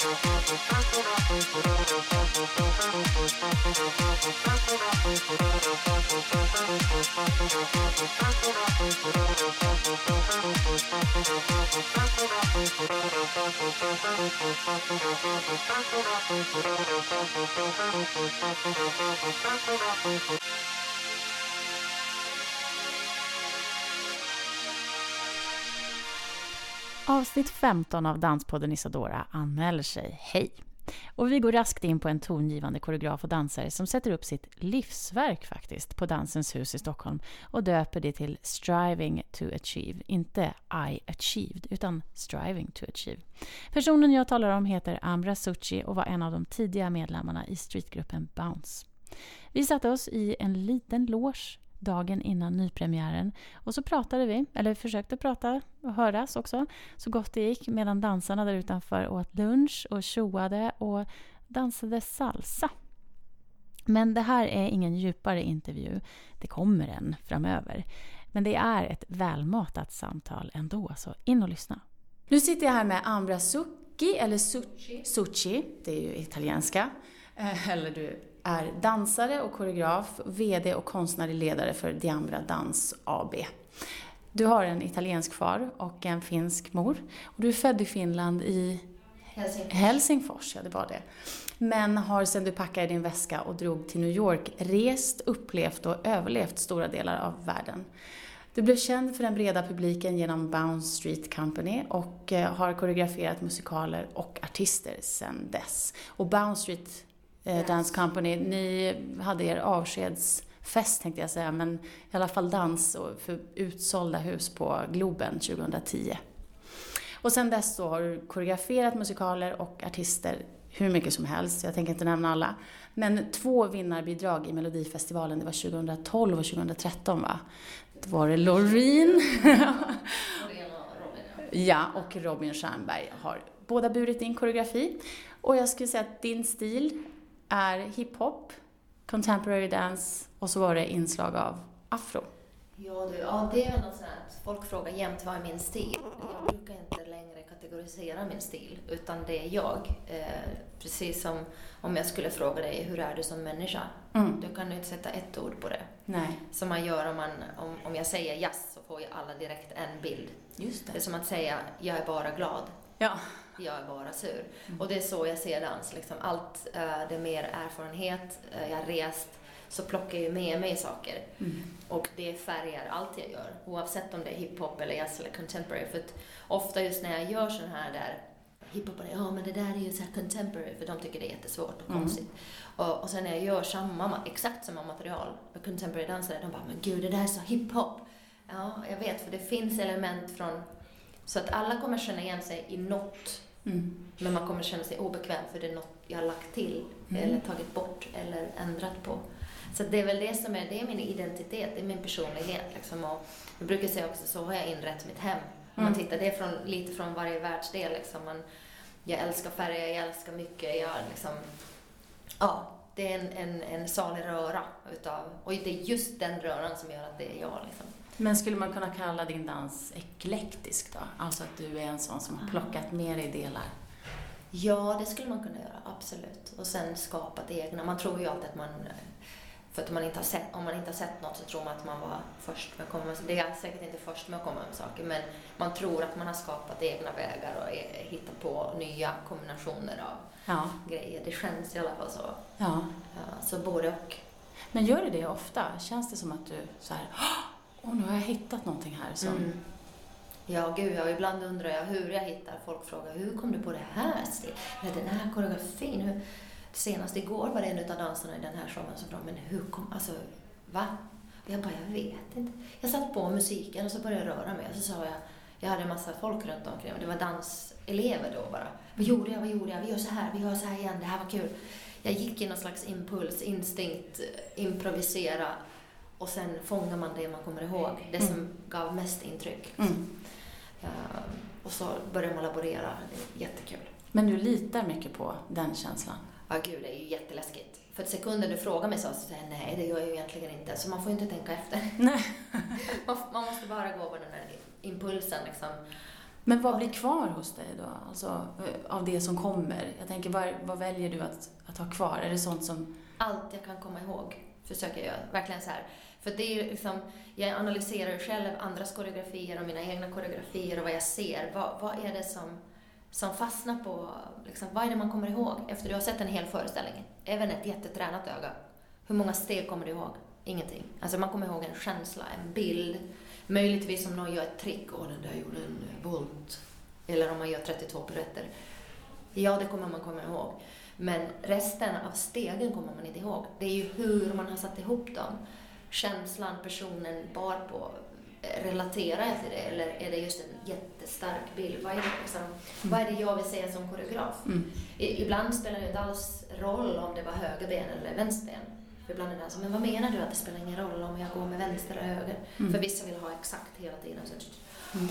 スタートダンスで得たと、プロポーズをスタートダンスで得たと、プロポーズをスタートダンスで得たと、プロポーズをスタートダンスで得たと、プロポーズをスタートダンスで得たと、プロポーズをスタートダンスで得たと、プロポーズをスタートダンスで得たと、プロポーズをスタートダンスで得たと、プロポーズをスタートダンスで得たと、プロポーズをスタートダンスで得たと、プロポーズをスタートダンスで得たと、プロポーズをスタートダンスで得たと、プロポーズをスタートダンスで得たと、プロポーズをスタートダンスで得たと、プロポーズをスタートダンスで得たと、プロポーズをスタートダンスで得たと、プロポーズ Avsnitt 15 av Danspodden Isadora anmäler sig. Hej! Och vi går raskt in på en tongivande koreograf och dansare som sätter upp sitt livsverk faktiskt på Dansens hus i Stockholm och döper det till Striving to Achieve. Inte I Achieved, utan Striving to Achieve. Personen jag talar om heter Ambra Suchi och var en av de tidiga medlemmarna i streetgruppen Bounce. Vi satte oss i en liten loge dagen innan nypremiären. Och så pratade vi, eller försökte prata och höras också, så gott det gick medan dansarna där utanför åt lunch och tjoade och dansade salsa. Men det här är ingen djupare intervju. Det kommer en framöver. Men det är ett välmatat samtal ändå, så in och lyssna. Nu sitter jag här med Ambra Succhi, eller Succi, Succi det är ju italienska. Eh, eller du är dansare och koreograf, VD och konstnärlig ledare för Diambra Dans AB. Du har en italiensk far och en finsk mor. Och du är född i Finland i Helsingfors. Helsingfors, ja det var det. Men har sedan du packade din väska och drog till New York rest, upplevt och överlevt stora delar av världen. Du blev känd för den breda publiken genom Bounce Street Company och eh, har koreograferat musikaler och artister sedan dess. Och Bounce Street eh, Dance Company, ni hade er avskedsfest tänkte jag säga, men i alla fall dans för utsålda hus på Globen 2010. Och sen dess så har du koreograferat musikaler och artister hur mycket som helst, jag tänker inte nämna alla. Men två vinnarbidrag i Melodifestivalen, det var 2012 och 2013 va? Då var det Loreen. ja, och Robin Stjernberg har båda burit in koreografi. Och jag skulle säga att din stil är hiphop, contemporary dance och så var det inslag av afro. Ja, du, ja det är väl något sånt att folk frågar jämt vad är min stil? Jag brukar inte längre kategorisera min stil, utan det är jag. Eh, precis som om jag skulle fråga dig, hur är du som människa? Mm. Då kan du inte sätta ett ord på det. Nej. Som man gör om, man, om, om jag säger jazz så får ju alla direkt en bild. Just Det är som att säga, jag är bara glad. Ja. Jag är bara sur. Och det är så jag ser dans. Liksom. Allt, uh, det är mer erfarenhet, uh, jag har rest, så plockar jag med mig saker. Mm. Och det färgar allt jag gör, oavsett om det är hiphop eller jazz eller contemporary. För att ofta just när jag gör sån här där hiphop, ja men det där är ju så contemporary, för de tycker det är jättesvårt och Mm. konstigt. Och, och sen när jag gör samma, exakt samma material med contemporary dansare, de bara, men gud det där är så hiphop. Ja, jag vet, för det finns element från, så att alla kommer känna igen sig i något Mm. men man kommer känna sig obekväm för det är något jag har lagt till Mm. eller tagit bort eller ändrat på. Så det är väl det som är, det är min identitet, det är min personlighet. Liksom. Och jag brukar säga också, så har jag inrett mitt hem. Om man Mm. tittar, det är från, lite från varje världsdel. Liksom. Man, jag älskar färger, jag älskar mycket. Jag liksom, ja, det är en, en, en salig röra utav, och det är just den röran som gör att det är jag. Liksom. Men skulle man kunna kalla din dans eklektisk då? Alltså att du är en sån som har plockat med dig delar? Ja, det skulle man kunna göra, absolut. Och sen skapat egna. Man tror ju alltid att man, för att man inte har sett, om man inte har sett något så tror man att man var först med att komma Det är säkert inte först med att komma med saker, men man tror att man har skapat egna vägar och hittat på nya kombinationer av Ja. grejer. Det känns i alla fall så. ja. Ja, så både och. Men gör du det ofta? Känns det som att du så här, åh nu har jag hittat någonting här som... Mm. Ja, gud ja. Ibland undrar jag hur jag hittar. Folk frågar, hur kom du på det här? steget? Eller den här koreografin? Hur? Senast igår var det en av dansarna i den här showen som frågade, men hur kom, alltså, va? Och jag bara, jag vet inte. Jag satt på musiken och så började jag röra mig och så sa jag, jag hade en massa folk runt omkring mig. Det var danselever då bara. Vad gjorde jag? Vad gjorde jag? Vi gör så här, vi gör så här igen. Det här var kul. Jag gick i någon slags impuls, instinkt, improvisera och sen fångar man det man kommer ihåg. Det som gav mest intryck. Mm. Eh, och så börjar man laborera. Det är jättekul. Men du litar mycket på den känslan? Ja, gud, det är ju jätteläskigt. För att sekunden du frågar mig så, så säger jag nej, det gör jag ju egentligen inte. Så man får ju inte tänka efter. Nej. Man, man måste bara gå på den här impulsen liksom. Men vad blir kvar hos dig då, alltså eh, av det som kommer? Jag tänker, vad, vad väljer du att, att ha kvar? Är det sånt som... Allt jag kan komma ihåg försöker jag. Verkligen så här. För det är ju liksom, jag analyserar ju själv andras koreografier och mina egna koreografier och vad jag ser. Vad, vad är det som, som fastnar på, liksom, vad är det man kommer ihåg efter du har sett en hel föreställning? Även ett jättetränat öga. Hur många steg kommer du ihåg? Ingenting. Alltså man kommer ihåg en känsla, en bild. Möjligtvis om någon gör ett trick, och den där gjorde en volt. Eller om man gör 32 piruetter. Ja, det kommer man komma ihåg. Men resten av stegen kommer man inte ihåg. Det är ju hur man har satt ihop dem. Känslan personen bar på. Relaterar jag till det eller är det just en jättestark bild? Vad är det, liksom, mm. vad är det jag vill säga som koreograf? Mm. ibland spelar det inte alls roll om det var höger ben eller vänster ben. För ibland är det alltså, men vad menar du att det spelar ingen roll om jag går med vänster eller höger? Mm. För vissa vill ha exakt hela tiden. Så, uh,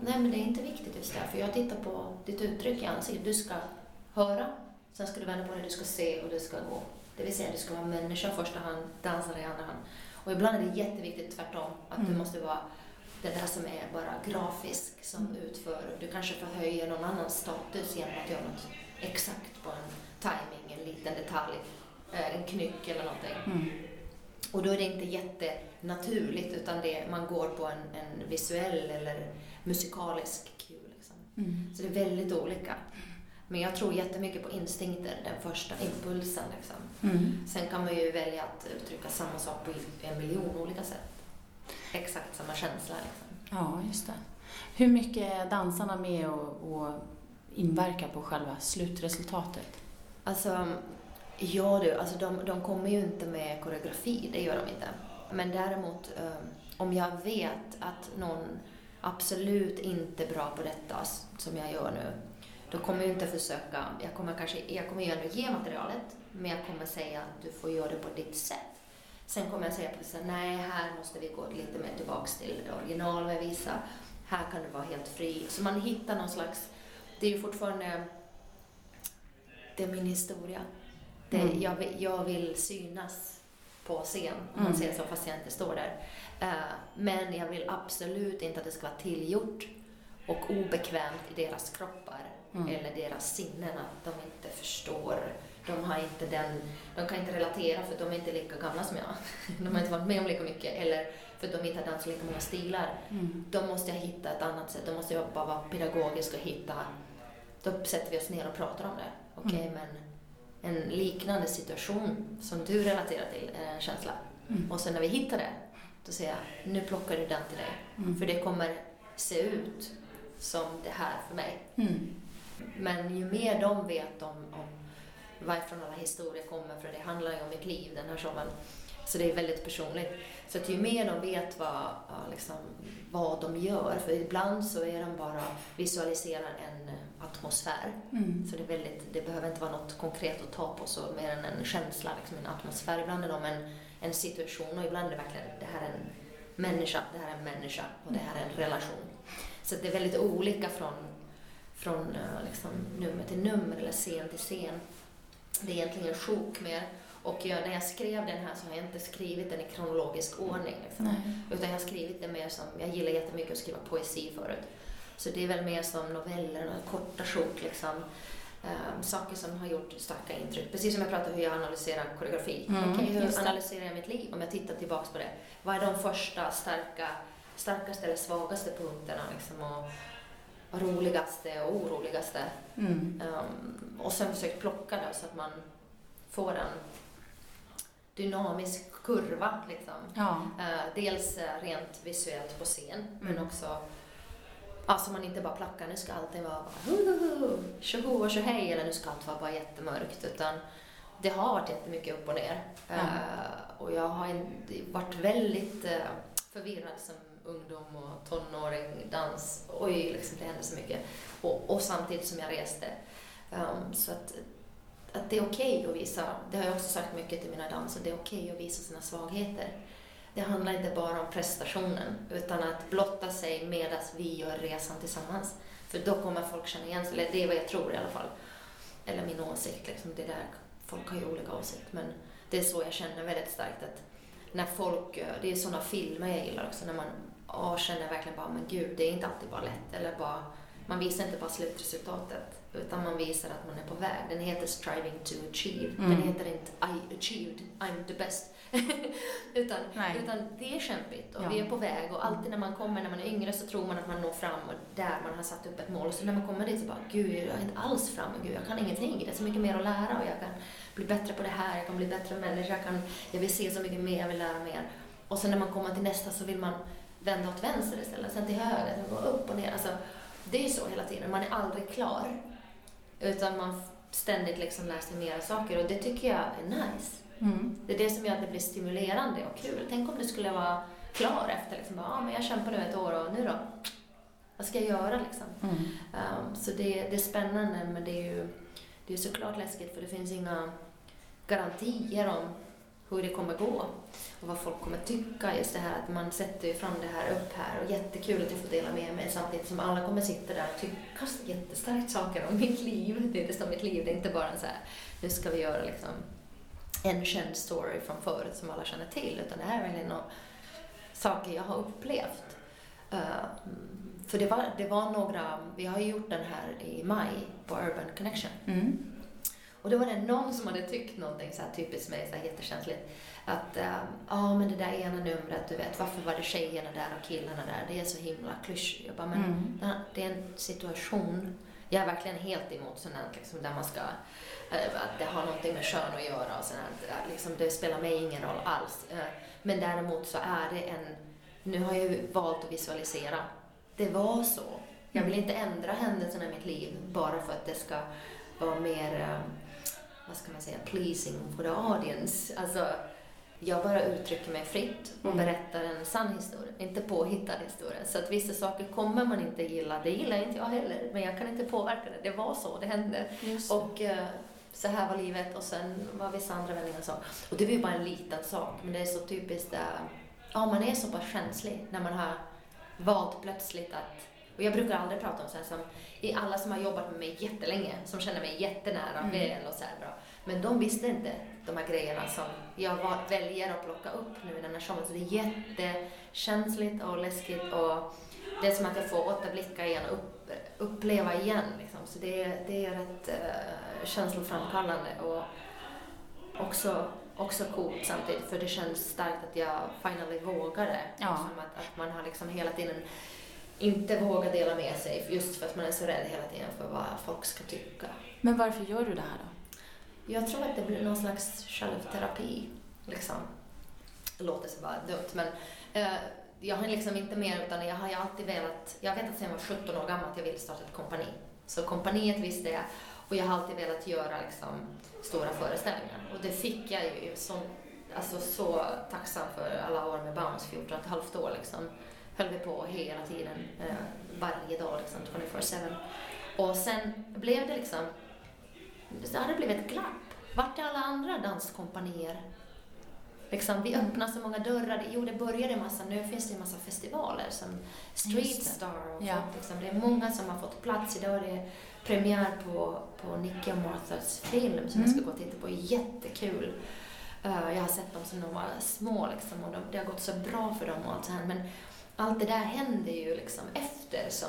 nej men det är inte viktigt just där, för jag tittar på ditt uttryck i ansiktet. Du ska höra Sen ska du vända på dig, du ska se och du ska gå. Det vill säga, du ska vara människa i första hand, dansare i andra hand. Och ibland är det jätteviktigt tvärtom, att mm. du måste vara den där som är bara grafisk, som mm. utför. Du kanske förhöjer någon annans status genom att göra något exakt på en timing, en liten detalj, eh, en knyck eller någonting. Mm. Och då är det inte jättenaturligt, utan det, man går på en, en visuell eller musikalisk cue. Liksom. Mm. Så det är väldigt olika. Men jag tror jättemycket på instinkter, den första impulsen. Liksom. Mm. Sen kan man ju välja att uttrycka samma sak på en miljon olika sätt. Exakt samma känsla. Liksom. Ja, just det. Hur mycket är dansarna med och, och inverkar på själva slutresultatet? Alltså, ja du, alltså de, de kommer ju inte med koreografi, det gör de inte. Men däremot, um, om jag vet att någon absolut inte är bra på detta, som jag gör nu, då kommer jag inte försöka, jag kommer kanske, jag kommer ju ändå ge materialet, men jag kommer säga att du får göra det på ditt sätt. Sen kommer jag säga att nej, här måste vi gå lite mer tillbaks till det original med vissa. Här kan du vara helt fri. Så man hittar någon slags, det är ju fortfarande, det är min historia. Det, mm. jag, vill, jag vill synas på scen, om man säger så, fast jag inte står där. Uh, men jag vill absolut inte att det ska vara tillgjort och obekvämt i deras kroppar mm. eller deras sinnen, att de inte förstår. De, har inte den, de kan inte relatera för de är inte lika gamla som jag. De har inte varit med om lika mycket. Eller för de inte har dansat lika många stilar. Mm. Då måste jag hitta ett annat sätt. Då måste jag bara vara pedagogisk och hitta... Då sätter vi oss ner och pratar om det. Okej, okay, mm. men en liknande situation som du relaterar till är en känsla. Mm. Och sen när vi hittar det, då säger jag, nu plockar du den till dig. Mm. För det kommer se ut som det här för mig. Mm. Men ju mer de vet om, om varifrån alla historier kommer, för det handlar ju om mitt liv, den här showen. Så det är väldigt personligt. Så att ju mer de vet vad, liksom, vad de gör, för ibland så är de bara visualiserar en atmosfär. Mm. Så det, är väldigt, det behöver inte vara något konkret att ta på, så mer än en känsla, liksom en atmosfär. Ibland är de en, en situation och ibland är det verkligen, det här är en människa, det här är en människa och det här är en relation. Så det är väldigt olika från från eh, liksom, nummer till nummer eller scen till scen. Det är egentligen sjok mer. Och jag, när jag skrev den här så har jag inte skrivit den i kronologisk ordning. Liksom. Utan jag har skrivit den mer som, jag gillar jättemycket att skriva poesi förut. Så det är väl mer som noveller, korta sjok liksom. Um, saker som har gjort starka intryck. Precis som jag pratade om hur jag analyserar koreografi. Mm, okay, hur analyserar jag mitt liv om jag tittar tillbaks på det? Vad är de första starka, starkaste eller svagaste punkterna? Liksom, och, roligaste och oroligaste. Mm. Um, och sen försökt plocka det så att man får en dynamisk kurva. Liksom. Ja. Uh, dels uh, rent visuellt på scen, mm. men också Alltså man inte bara plackar, nu ska allting vara bara tjoho och tjohej eller nu ska allt vara bara jättemörkt. Utan det har varit jättemycket upp och ner. Mm. Uh, och jag har varit väldigt uh, förvirrad som ungdom och tonåring, dans. Oj, liksom, det hände så mycket. Och, och samtidigt som jag reste. Um, så att, att det är okej okay att visa, det har jag också sagt mycket till mina dansare, det är okej okay att visa sina svagheter. Det handlar inte bara om prestationen, utan att blotta sig medan vi gör resan tillsammans. För då kommer folk känna igen sig, eller det är vad jag tror i alla fall. Eller min åsikt, liksom, det där, folk har ju olika åsikter, men det är så jag känner väldigt starkt att när folk, det är sådana filmer jag gillar också, när man och känner verkligen bara, men gud, det är inte alltid bara lätt. Eller bara, man visar inte bara slutresultatet, utan man visar att man är på väg. Den heter Striving to Achieve. Mm. Den heter inte I achieved, I'm the best. utan, Nej. utan det är kämpigt och Ja. vi är på väg och alltid när man kommer när man är yngre så tror man att man når fram och där man har satt upp ett mål. Så när man kommer dit så bara, gud, jag är inte alls framme, gud, jag kan ingenting. Det är så mycket mer att lära och jag kan bli bättre på det här, jag kan bli bättre människa, jag, kan, jag vill se så mycket mer, jag vill lära mer. Och sen när man kommer till nästa så vill man vända åt vänster istället, sen till höger, sen gå upp och ner. Alltså, det är ju så hela tiden, man är aldrig klar. Utan man ständigt liksom lär sig mera saker och det tycker jag är nice. Mm. Det är det som gör att det blir stimulerande och kul. Tänk om du skulle vara klar efter liksom, ah, men jag kämpar nu ett år och nu då? Vad ska jag göra liksom? Mm. Um, så det, det är spännande men det är ju det är såklart läskigt för det finns inga garantier om hur det kommer gå och vad folk kommer tycka. Just det här att man sätter ju fram det här upp här och jättekul att jag får dela med mig samtidigt som alla kommer sitta där och tycka jättestarkt saker om mitt liv. Det är det som mitt liv, det är inte bara en så här, nu ska vi göra liksom en känd story från förut som alla känner till utan det här är verkligen saker jag har upplevt. Ehm, för det var, det var några, vi har ju gjort den här i maj på Urban Connection. Mm. Och då var det någon som hade tyckt någonting så här typiskt mig, så här jättekänsligt. Att, ja ah, men det där ena numret, du vet, varför var det tjejerna där och killarna där? Det är så himla klyschigt. Jag bara, men Mm. det är en situation. Jag är verkligen helt emot sånt här, liksom, där man ska, eh, att det har någonting med kön att göra och sånt här. Eh, Liksom, det spelar mig ingen roll alls. Eh, Men däremot så är det en, nu har jag ju valt att visualisera. Det var så. Jag vill inte ändra händelserna i mitt liv bara för att det ska vara mer, eh, vad ska man säga, pleasing for the audience. Alltså, jag bara uttrycker mig fritt och Mm. berättar en sann historia, inte påhittad historia. Så att vissa saker kommer man inte gilla, det gillar inte jag heller, men jag kan inte påverka det. Det var så, det hände. Just. Och eh, så här var livet och sen var vissa andra vändningar så. Och det var ju bara en liten sak, men det är så typiskt, eh, ja man är så pass känslig när man har valt plötsligt att och jag brukar aldrig prata om så här som i alla som har jobbat med mig jättelänge, som känner mig jättenära, Mm. väl och så här bra. Men de visste inte de här grejerna som jag väljer att plocka upp nu i den här showen. Så det är jättekänsligt och läskigt och det är som att jag får återblicka igen och upp, uppleva igen. Liksom. Så det, är- det är rätt uh, känsloframkallande och också, också coolt samtidigt för det känns starkt att jag finally vågade. Ja. Som att, att man har liksom hela tiden inte vågat dela med sig just för att man är så rädd hela tiden för vad folk ska tycka. Men varför gör du det här då? Jag tror att det blir någon slags självterapi. Liksom. Det låter så bara dumt, men eh, jag har liksom inte mer, utan jag har ju alltid velat, jag vet att sedan jag var 17 år gammal att jag ville starta ett kompani. Så kompaniet visste jag, och jag har alltid velat göra liksom, stora föreställningar. Och det fick jag ju, som, alltså så tacksam för alla år med Bounce, 14 och ett halvt år liksom. Höll vi på hela tiden, eh, varje dag liksom, 24-7. Och sen blev det liksom det hade blivit ett glapp. Vart är alla andra danskompanier? Liksom, vi öppnar så många dörrar. Jo, det började en massa, nu finns det en massa festivaler som Street det. Star och Ja. sånt. Liksom. Det är många som har fått plats. Idag är det premiär på, på Nicky och Marthas film som jag ska Mm. gå och titta på. Jättekul. Eh, jag har sett dem som de var små liksom, och de, det har gått så bra för dem och allt så här. Men allt det där händer ju liksom efter som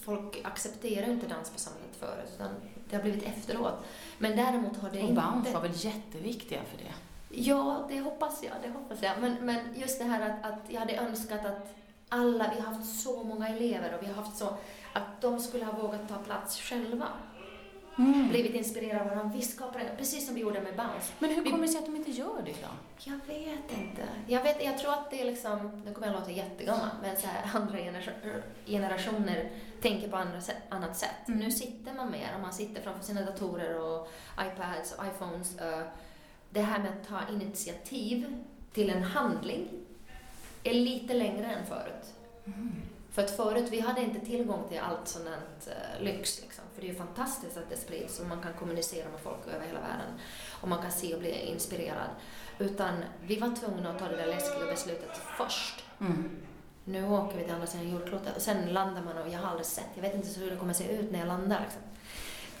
folk accepterar inte dans på samma sätt förut, utan det har blivit efteråt. Men däremot har det Och inte... Bounce var väl jätteviktiga för det? Ja, det hoppas jag. Det hoppas jag. Men, men just det här att, att jag hade önskat att alla, vi har haft så många elever och vi har haft så, att de skulle ha vågat ta plats själva. Mm. Blivit inspirerade av varandra. Vi skapar en, precis som vi gjorde med Bounce. Men hur Vi- kommer det sig att de inte gör det då? Jag vet inte. Jag, vet, jag tror att det är liksom, nu kommer jag låta jättegammal, men så här, andra genera- generationer tänker på andra annat sätt. Mm. Nu sitter man mer och man sitter framför sina datorer och iPads och iPhones. Det här med att ta initiativ till en handling är lite längre än förut. För att förut, vi hade inte tillgång till allt sånt eh, lyx liksom. För det är ju fantastiskt att det sprids och man kan kommunicera med folk över hela världen. Och man kan se och bli inspirerad. Utan vi var tvungna att ta det där läskiga beslutet först. Mm. Nu åker vi till andra sidan jordklotet och sen landar man och jag har aldrig sett, jag vet inte hur det kommer se ut när jag landar liksom.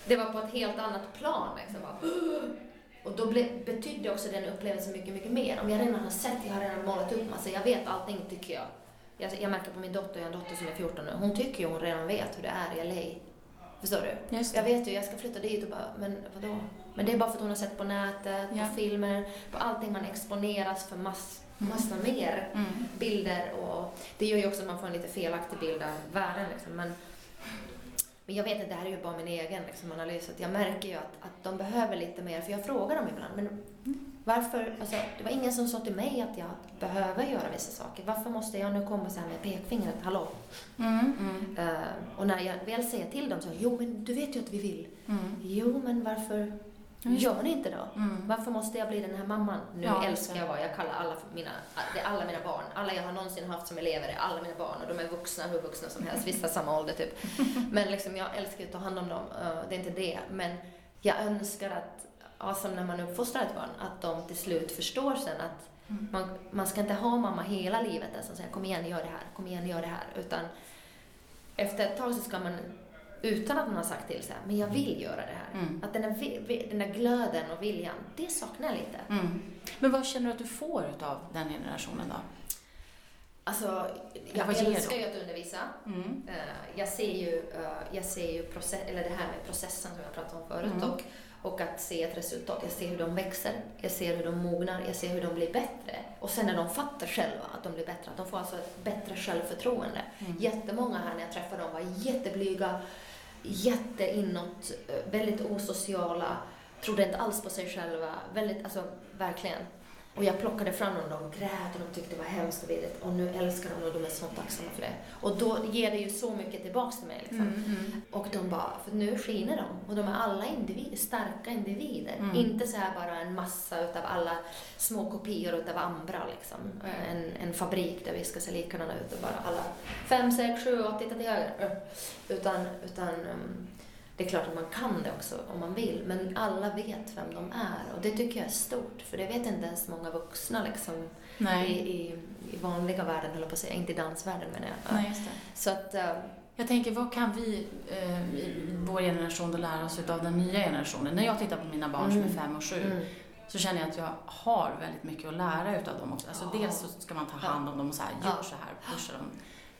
Det var på ett helt annat plan liksom. Och då ble, betydde också den upplevelsen mycket, mycket mer. Om jag redan har sett, jag har redan målat upp massa, jag vet allting tycker jag. Jag, jag märker på min dotter, jag har en dotter som är 14 nu, hon tycker ju hon redan vet hur det är i LA. Förstår du? Jag vet ju, jag ska flytta dit och bara, men vadå? Men det är bara för att hon har sett på nätet, Ja. på filmer, på allting man exponeras för mass, Mm. massa mer Mm. bilder och det gör ju också att man får en lite felaktig bild av världen liksom. Men, men jag vet inte, det här är ju bara min egen liksom, analys. Att jag märker ju att, att de behöver lite mer, för jag frågar dem ibland, men varför, alltså, det var ingen som sa till mig att jag behöver göra vissa saker. Varför måste jag nu komma så här med pekfingret, hallå? Mm. Mm. Eh, och när jag väl säger till dem så, jo men du vet ju att vi vill. Mm. Jo men varför gör ni inte då? Mm. Varför måste jag bli den här mamman? Nu Ja, älskar jag vad jag kallar alla mina, det är alla mina barn. Alla jag har någonsin haft som elever är alla mina barn och de är vuxna, hur vuxna som helst, vissa samma ålder typ. Men liksom jag älskar att ta hand om dem, eh, det är inte det. Men jag önskar att, ja, som när man uppfostrar ett barn, att de till slut förstår sen att Mm. man, man ska inte ha mamma hela livet som säger kom igen, gör det här, kom igen, gör det här. Utan efter ett tag så ska man, utan att man har sagt till sig, men jag vill göra det här. Mm. Att den där, den där glöden och viljan, det saknar jag lite. Mm. Men vad känner du att du får av den generationen då? Alltså, jag älskar ju att undervisa. Mm. Eh, Jag ser ju, eh, jag ser ju process, eller det här med processen som jag pratade om förut Mm. och, och att se ett resultat. Jag ser hur de växer, jag ser hur de mognar, jag ser hur de blir bättre. Och sen när de fattar själva att de blir bättre, att de får alltså ett bättre självförtroende. Mm. Jättemånga här när jag träffade dem var jätteblyga, jätteinåt, eh, väldigt osociala, trodde inte alls på sig själva. Väldigt, alltså verkligen. Och jag plockade fram dem, de grät och de tyckte det var hemskt och vidrigt. Och nu älskar de och de är så tacksamma för det. Och då ger det ju så mycket tillbaks till mig. Liksom. Mm. Mm. Och de bara, för nu skiner de. Och de är alla individer, starka individer. Mm. Inte så här bara en massa utav alla små kopior utav andra liksom. En, en fabrik där vi ska se likadana ut och bara alla fem, sex, sju, åtta, titta till höger. Utan, utan um, det är klart att man kan det också om man vill, men alla vet vem de är. Och det tycker jag är stort, för det vet inte ens många vuxna liksom, i, i, i vanliga världen, höll på att säga. Inte i dansvärlden menar jag. Nej. Så att, eh, Jag tänker, vad kan vi eh, i vår generation då lära oss av den nya generationen? När jag tittar på mina barn som Mm. är fem och sju mm. så känner jag att jag har väldigt mycket att lära utav dem också. Alltså Ja. dels så ska man ta hand om dem och så här, Ja. gör så här, pusha dem.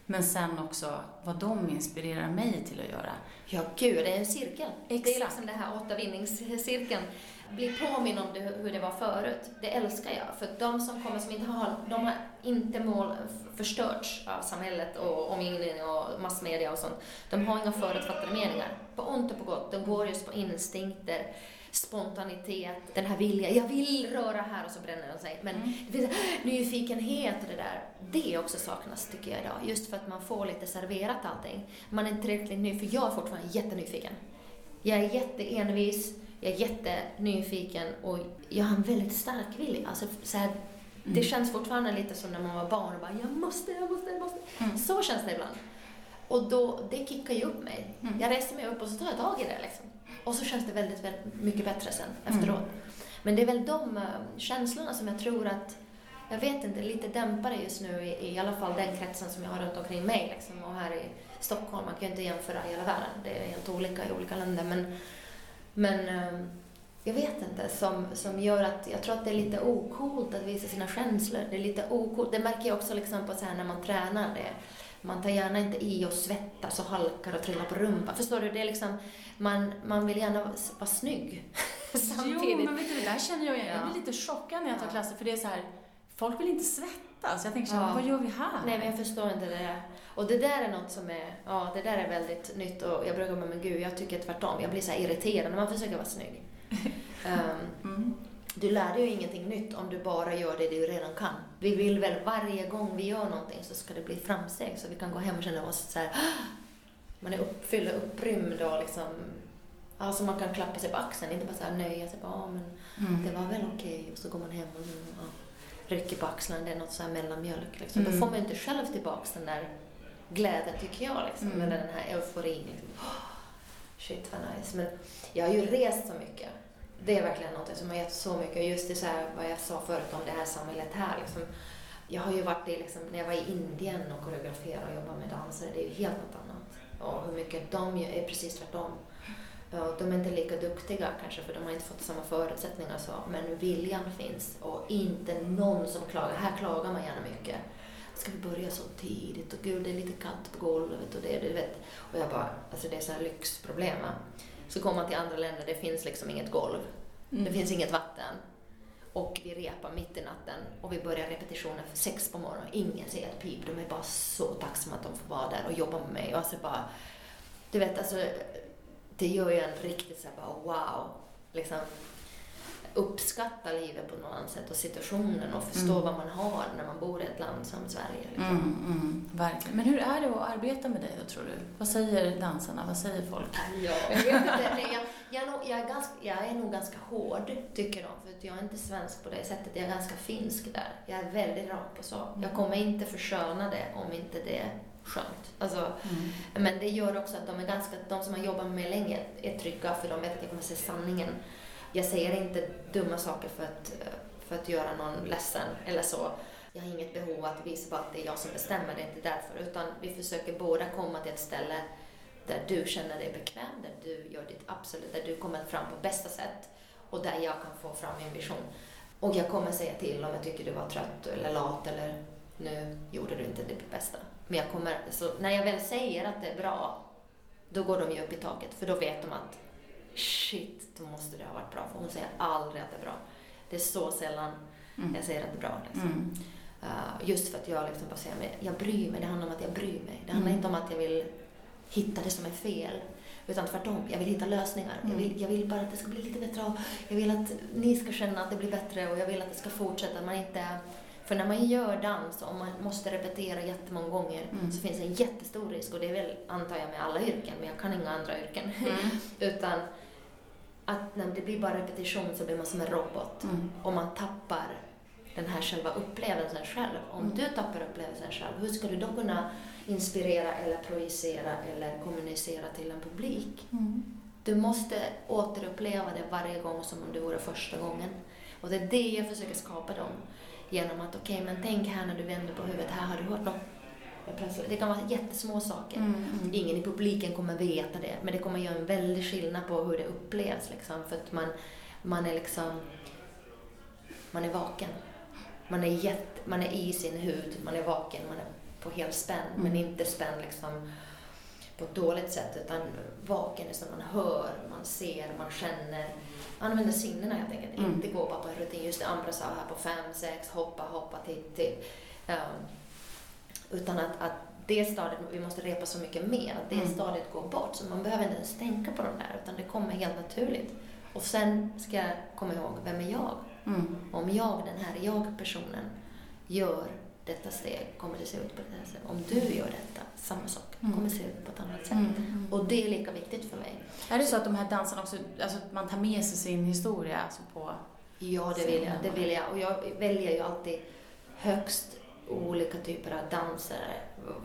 Men sen också vad de inspirerar mig till att göra. Ja, gud, det är en cirkel. Det är Exakt. liksom den här återvinningscirkeln. Bli påminn om det, hur det var förut. Det älskar jag. För de som kommer som inte har, de har inte mål förstörts av samhället och omgivningen och massmedia och sånt. De har inga förutfattade meningar. På ont och på gott. De går just på instinkter, spontanitet, den här viljan. Jag vill röra här och så bränner de sig. Men Mm. det finns nyfikenhet och det där. Det också saknas tycker jag idag. Just för att man får lite serverat allting. Man är inte tillräckligt nyfiken. För jag är fortfarande jättenyfiken. Jag är jätteenvis, jag är jättenyfiken och jag har en väldigt stark vilja. Alltså, så här, Det Mm. känns fortfarande lite som när man var barn och bara jag måste, jag måste, jag måste. Mm. Så känns det ibland. Och då, det kickar ju upp mig. Mm. Jag reser mig upp och så tar jag tag i det liksom. Och så känns det väldigt, väldigt mycket bättre sen Mm. efteråt. Men det är väl de eh, känslorna som jag tror att, jag vet inte, lite dämpade just nu i, i alla fall den kretsen som jag har runt omkring mig liksom. Och här i Stockholm, man kan ju inte jämföra hela världen, det är helt olika i olika länder. Men, men eh, jag vet inte, som, som gör att jag tror att det är lite ocoolt att visa sina känslor. Det är lite ocoolt. Det märker jag också liksom på så här när man tränar. Det. Man tar gärna inte i och svettas och halkar och trillar på rumpan. Förstår du? Det är liksom, man, man vill gärna vara snygg samtidigt. Jo, men vet du, det där känner jag igen. Jag Ja. blir lite chockad när jag tar klasser för det är så här, folk vill inte svettas. Jag tänker så här, Ja. vad gör vi här? Nej, men jag förstår inte det. Och det där är något som är, ja, det där är väldigt nytt och jag brukar bara, men gud, jag tycker tvärtom. Jag blir så irriterad när man försöker vara snygg. Ehm, Mm. Du lär dig ju ingenting nytt om du bara gör det du redan kan. Vi vill väl varje gång vi gör någonting så ska det bli framsteg så vi kan gå hem och känna oss så här, "Ah!" man är uppfylld och upprymd och liksom, alltså man kan klappa sig på axeln, inte bara så här nöja sig på, ja men Mm. det var väl okej och så går man hem och ja, rycker på axlarna, det är något så här mellanmjölk liksom. Mm. Då får man ju inte själv tillbaks den där glädjen tycker jag liksom, Mm. eller den här euforin. Liksom. "Åh, Shit vad nice. Men jag har ju rest så mycket. Det är verkligen något som har gett så mycket. Just det så här, vad jag sa förut om det här samhället här. Liksom. Jag har ju varit i, liksom, när jag var i Indien och koreograferade och jobbade med dansare, det är ju helt något annat. Och hur mycket de gör är precis tvärtom. De är inte lika duktiga kanske för de har inte fått samma förutsättningar så, men viljan finns och inte någon som klagar. Här klagar man gärna mycket. Ska vi börja så tidigt? Och gud, det är lite kallt på golvet och det, du vet. Och jag bara, alltså det är så här lyxproblem. va. Så kommer man till andra länder, det finns liksom inget golv. Mm. Det finns inget vatten. Och vi repar mitt i natten och vi börjar repetitionen för sex på morgonen. Ingen säger ett pip. De är bara så tacksamma att de får vara där och jobba med mig. Och alltså bara, du vet, alltså, det gör ju en riktigt så här bara wow. Liksom, uppskatta livet på något annat sätt och situationen och förstå Mm. vad man har när man bor i ett land som Sverige. Liksom. Mm, mm, verkligen. Men hur är det att arbeta med dig då, tror du? Vad säger dansarna? Vad säger folk? Ja, jag vet inte. Nej, jag, jag, är nog, jag, är ganska, jag är nog ganska hård, tycker de. För jag är inte svensk på det sättet. Jag är ganska finsk där. Jag är väldigt rak och så. Jag kommer inte försköna det om inte det är skönt. Alltså, Mm. men det gör också att de, är ganska, de som har jobbat med mig länge är trygga för de vet att jag kommer säga sanningen. Jag säger inte dumma saker för att, för att göra någon ledsen eller så. Jag har inget behov av att visa på att det är jag som bestämmer, det är inte därför. Utan vi försöker båda komma till ett ställe där du känner dig bekväm, där du gör ditt absolut, där du kommer fram på bästa sätt och där jag kan få fram min vision. Och jag kommer säga till om jag tycker du var trött eller lat eller nu gjorde du inte det bästa. Men jag kommer, så när jag väl säger att det är bra, då går de ju upp i taket för då vet de att shit, då måste det ha varit bra. För hon säger aldrig att det är bra. Det är så sällan Mm. jag säger att det är bra. Liksom. Mm. Uh, just för att jag liksom bara säger, jag bryr mig. Det handlar om att jag bryr mig. Det handlar Mm. inte om att jag vill hitta det som är fel. Utan tvärtom, jag vill hitta lösningar. Jag, Mm. vill, jag vill bara att det ska bli lite bättre. Och jag vill att ni ska känna att det blir bättre och jag vill att det ska fortsätta. Man inte, för när man gör dans och man måste repetera jättemånga gånger Mm. så finns en jättestor risk. Och det är väl, antar jag, med alla yrken, men jag kan inga andra yrken. Mm. Utan att när det blir bara repetition så blir man som en robot Mm. om man tappar den här själva upplevelsen själv. Om Mm. du tappar upplevelsen själv, hur ska du då kunna inspirera eller projicera eller kommunicera till en publik? Mm. Du måste återuppleva det varje gång som om det vore första gången. Och det är det jag försöker skapa dem. Genom att, okej, men tänk här när du vänder på huvudet, här har du hört något. Det kan vara jättesmå saker. Mm. Mm. Ingen i publiken kommer veta det, men det kommer göra en väldig skillnad på hur det upplevs. Liksom, för att man, man är liksom... Man är vaken. Man är, jätte, man är i sin hud, man är vaken, man är på helspänn. Mm. Men inte spänd liksom på ett dåligt sätt, utan vaken är som man hör, man ser, man känner. Använder sinnena helt enkelt. Mm. Inte gå bara på rutin. Just det Ambra sa här på fem, sex, hoppa, hoppa, titt, titt. Um, utan att, att det stadiet, vi måste repa så mycket mer, att det Mm. stadiet går bort. Så man behöver inte ens tänka på de där, utan det kommer helt naturligt. Och sen ska jag komma ihåg, vem är jag? Mm. Om jag, den här jag-personen, gör detta steg, kommer det se ut på det här sättet. Om du gör detta, samma sak, Mm. kommer det se ut på ett annat sätt. Mm. Och det är lika viktigt för mig. Är det så att de här dansarna också, alltså att man tar med sig sin historia alltså på... Ja, det vill jag. Det vill jag. Och jag väljer ju alltid högst olika typer av danser.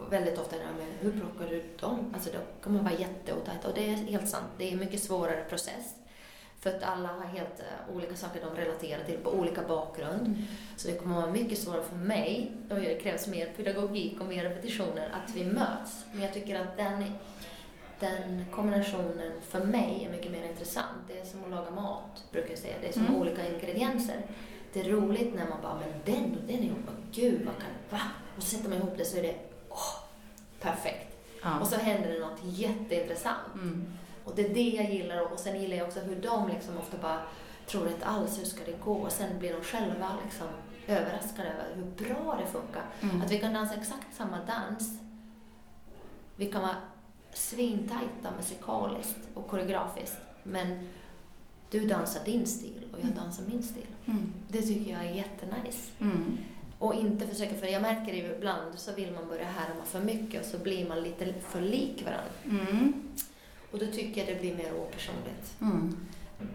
Väldigt ofta är det med hur plockar du dem? Alltså då kan man vara jätteotajt. Och det är helt sant. Det är en mycket svårare process. För att alla har helt eh, olika saker de relaterar till på olika bakgrund. Så det kommer vara mycket svårare för mig, och det krävs mer pedagogik och mer repetitioner, att vi möts. Men jag tycker att den, den kombinationen för mig är mycket mer intressant. Det är som att laga mat, brukar jag säga. Det är som Mm. olika ingredienser. Det är roligt när man bara, men den och den ihop, och gud vad kan, va? Och så sätter man ihop det så är det, åh, perfekt. Ja. Och så händer det något jätteintressant. Mm. Och det är det jag gillar och sen gillar jag också hur de liksom ofta bara tror inte alls hur ska det gå och sen blir de själva liksom överraskade över hur bra det funkar. Mm. Att vi kan dansa exakt samma dans. Vi kan vara svintajta musikaliskt och koreografiskt men du dansar din stil och jag dansar min stil. Mm. Det tycker jag är jättenice. Mm. Och inte försöka, för jag märker ju ibland så vill man börja härma för mycket och så blir man lite för lik varandra. Mm. Och då tycker jag det blir mer opersonligt. Mm.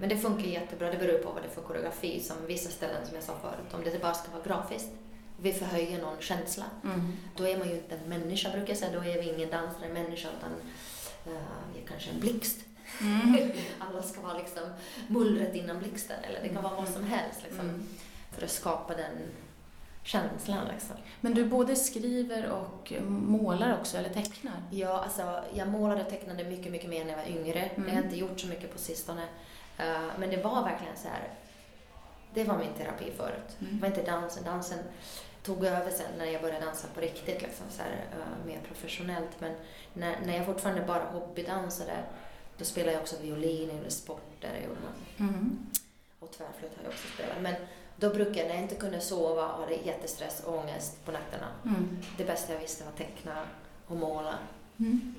Men det funkar jättebra. Det beror på vad det är för koreografi. Som vissa ställen som jag sa förut. Om det bara ska vara grafiskt. Vi förhöjer någon känsla. Mm. Då är man ju inte en människa brukar jag säga. Då är vi ingen dansare, en människa. Utan uh, vi är kanske en blixt. Mm. Alla ska vara liksom mullret innan blixten. Eller det kan vara vad som helst. Liksom, Mm. För att skapa den känslan liksom. Men du både skriver och målar också, eller tecknar? Ja, alltså jag målade och tecknade mycket, mycket mer när jag var yngre. Mm. Det har jag inte gjort så mycket på sistone. Eh, men det var verkligen så här. Det var min terapi förut. Mm. Det var inte dansen. Dansen tog över sen när jag började dansa på riktigt, liksom, så här, eh, mer professionellt. Men när, när jag fortfarande bara hobbydansade, då spelade jag också violin, jag gjorde sporter, jag gjorde Mm. och tvärflöjt har jag också spelat. Men då brukade jag, när jag inte kunde sova och hade jättestress och ångest på nätterna, Mm. det bästa jag visste var att teckna och måla. Mm.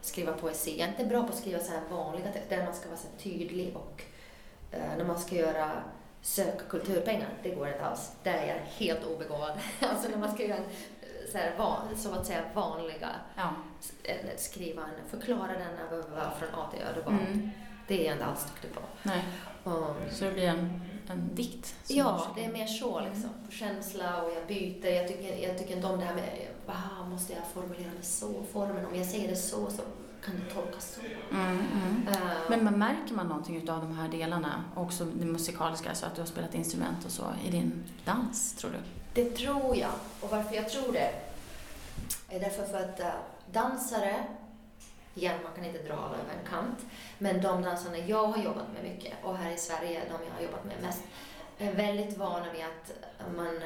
Skriva poesi. Jag är inte bra på att skriva så här vanliga texter, där man ska vara så tydlig och eh, när man ska göra söka kulturpengar, det går inte alls. Där är jag helt obegåvad. alltså när man ska göra en, så, här, van, så att säga vanliga, Ja. eller skriva en, förklara den över från A till Ö, då bara, Mm. det är jag inte alls duktig på. Nej, Och, så det blir en, en dikt? Ja, det är mer så liksom. På känsla och jag byter. Jag tycker, jag tycker inte om det här med, ah, måste jag formulera det så? Formen, om jag säger det så, så kan det tolkas så. Mm, mm. Eh, Men man märker man någonting utav de här delarna, också det musikaliska, så att du har spelat instrument och så, i din dans, tror du? Det tror jag. Och varför jag tror det är därför för att eh, dansare, igen, man kan inte dra alla över en kant, men de dansarna jag har jobbat med mycket, och här i Sverige, de jag har jobbat med mest, är väldigt vana vid att man eh,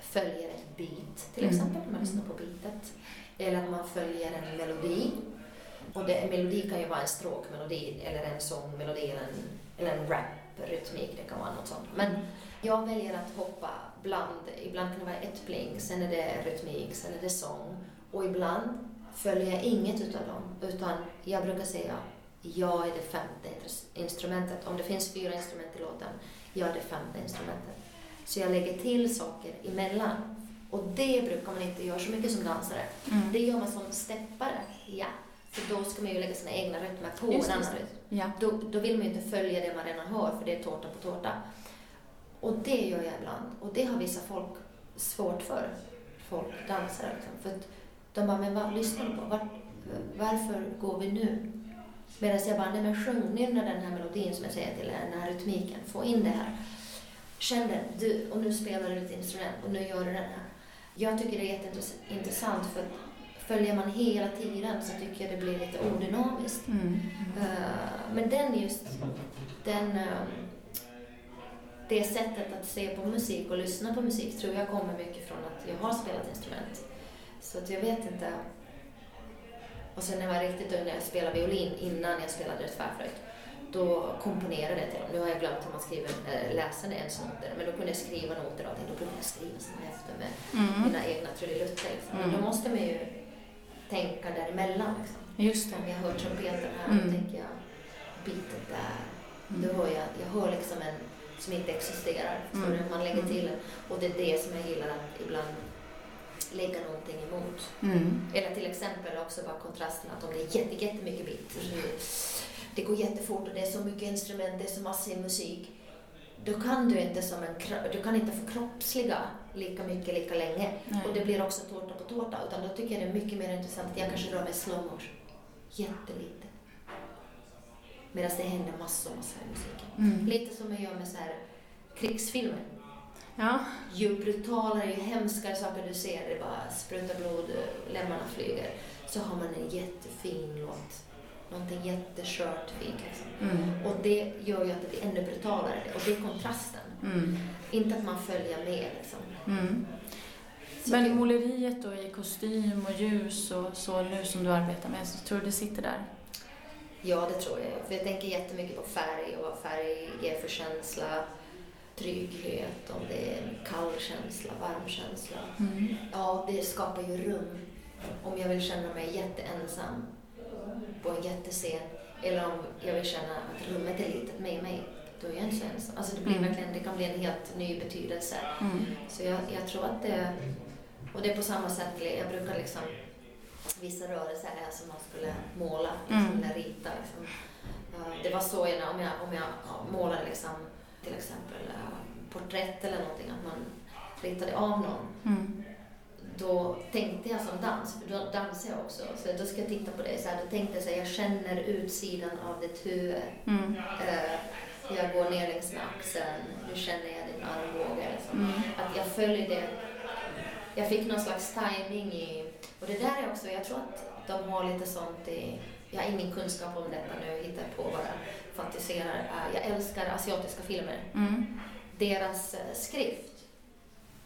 följer en beat, till Mm. exempel, man lyssnar på beatet. Eller att man följer en melodi. Och det, en melodi kan ju vara en stråkmelodi, eller en sångmelodi, eller en, eller en rap-rytmik, det kan vara något sånt. Men jag väljer att hoppa bland, ibland kan det vara ett pling, sen är det rytmik, sen är det sång. Och ibland följer jag inget utav dem, utan jag brukar säga jag är det femte instru- instrumentet. Om det finns fyra instrument i låten, jag är det femte instrumentet. Så jag lägger till saker emellan. Och det brukar man inte göra så mycket som dansare. Mm. Det gör man som steppare, ja. För då ska man ju lägga sina egna rytmer på Just en annan rytm. Ja. Då, då vill man ju inte följa det man redan hör, för det är tårta på tårta. Och det gör jag ibland. Och det har vissa folk svårt för. Folk, dansare liksom. För att de bara, men vad lyssnar du på? Vart, varför går vi nu? Medan jag bara, nej men sjung, nynna den här melodin som jag säger till er, den här rytmiken, få in det här. Känn den, du, och nu spelar du ett instrument och nu gör du den här. Jag tycker det är jätteintressant för följer man hela tiden så tycker jag det blir lite odynamiskt. Mm. Eh, Men den just, den, eh, det sättet att se på musik och lyssna på musik tror jag kommer mycket från att jag har spelat instrument. Så att jag vet inte. Och sen när jag var riktigt ung, när jag spelade violin innan jag spelade tvärflöjt, då komponerade jag till dem. Nu har jag glömt hur man skriver, äh, läser ens noter, men då kunde jag skriva noter och allting. Då kunde jag skriva såna efter med Mm. mina egna trudelutter. Liksom. Men Mm. då måste man ju tänka däremellan. Liksom. Just Om det. jag hör trumpeten här, Mm. tänker jag bitet där. Mm. Då hör jag, jag hör liksom en som inte existerar. Mm. Man lägger Mm. till en. Och det är det som jag gillar att ibland lägga någonting emot. Mm. Eller till exempel också bara kontrasten att om det är jätte, jättemycket bit, det går jättefort och det är så mycket instrument, det är så massiv musik. Då kan du inte, som en, du kan inte förkroppsliga lika mycket lika länge. Nej. Och det blir också tårta på tårta. Utan då tycker jag det är mycket mer intressant att jag kanske rör mig slow motion. Jättelite. Medan det händer massor, massor i musiken. Mm. Lite som jag gör med så här krigsfilmer. Ja. Ju brutalare, ju hemskare saker du ser, det bara sprutar blod, lemmarna flyger, så har man en jättefin låt. Någonting jätteskört fint liksom. Mm. Och det gör ju att det blir ännu brutalare. Och det är kontrasten. Mm. Inte att man följer med liksom. Mm. Men måleriet då i kostym och ljus och så nu som du arbetar med, så tror du det sitter där? Ja, det tror jag. För jag tänker jättemycket på färg och vad färg ger för känsla. Trygghet, om det är en kall känsla, varm känsla. Mm. Ja, det skapar ju rum. Om jag vill känna mig jätteensam på en jättescen eller om jag vill känna att rummet är litet med mig, då så ensam. Alltså det, blir Mm. verkligen, det kan bli en helt ny betydelse. Mm. Så jag, jag tror att det... Och det är på samma sätt, jag brukar liksom... Vissa rörelser är som man skulle måla, liksom, Mm. eller rita. Liksom. Ja, Det var så jag, om jag, om jag ja, målade liksom, till exempel ja, porträtt eller någonting, att man ritade av någon. Mm. Då tänkte jag som dans, för då dansar jag också. Så då ska jag titta på det så här, då tänkte jag så här, jag känner utsidan av ditt huvud. Mm. Eh, jag går ner längs med axeln, nu känner jag din armbåge. Liksom. Mm. Att jag följer det. Jag fick någon slags timing i, och det där är också, jag tror att de har lite sånt i, jag har ingen kunskap om detta nu, hittar på bara, fantiserar. Äh, Jag älskar asiatiska filmer. Mm. Deras eh, skrift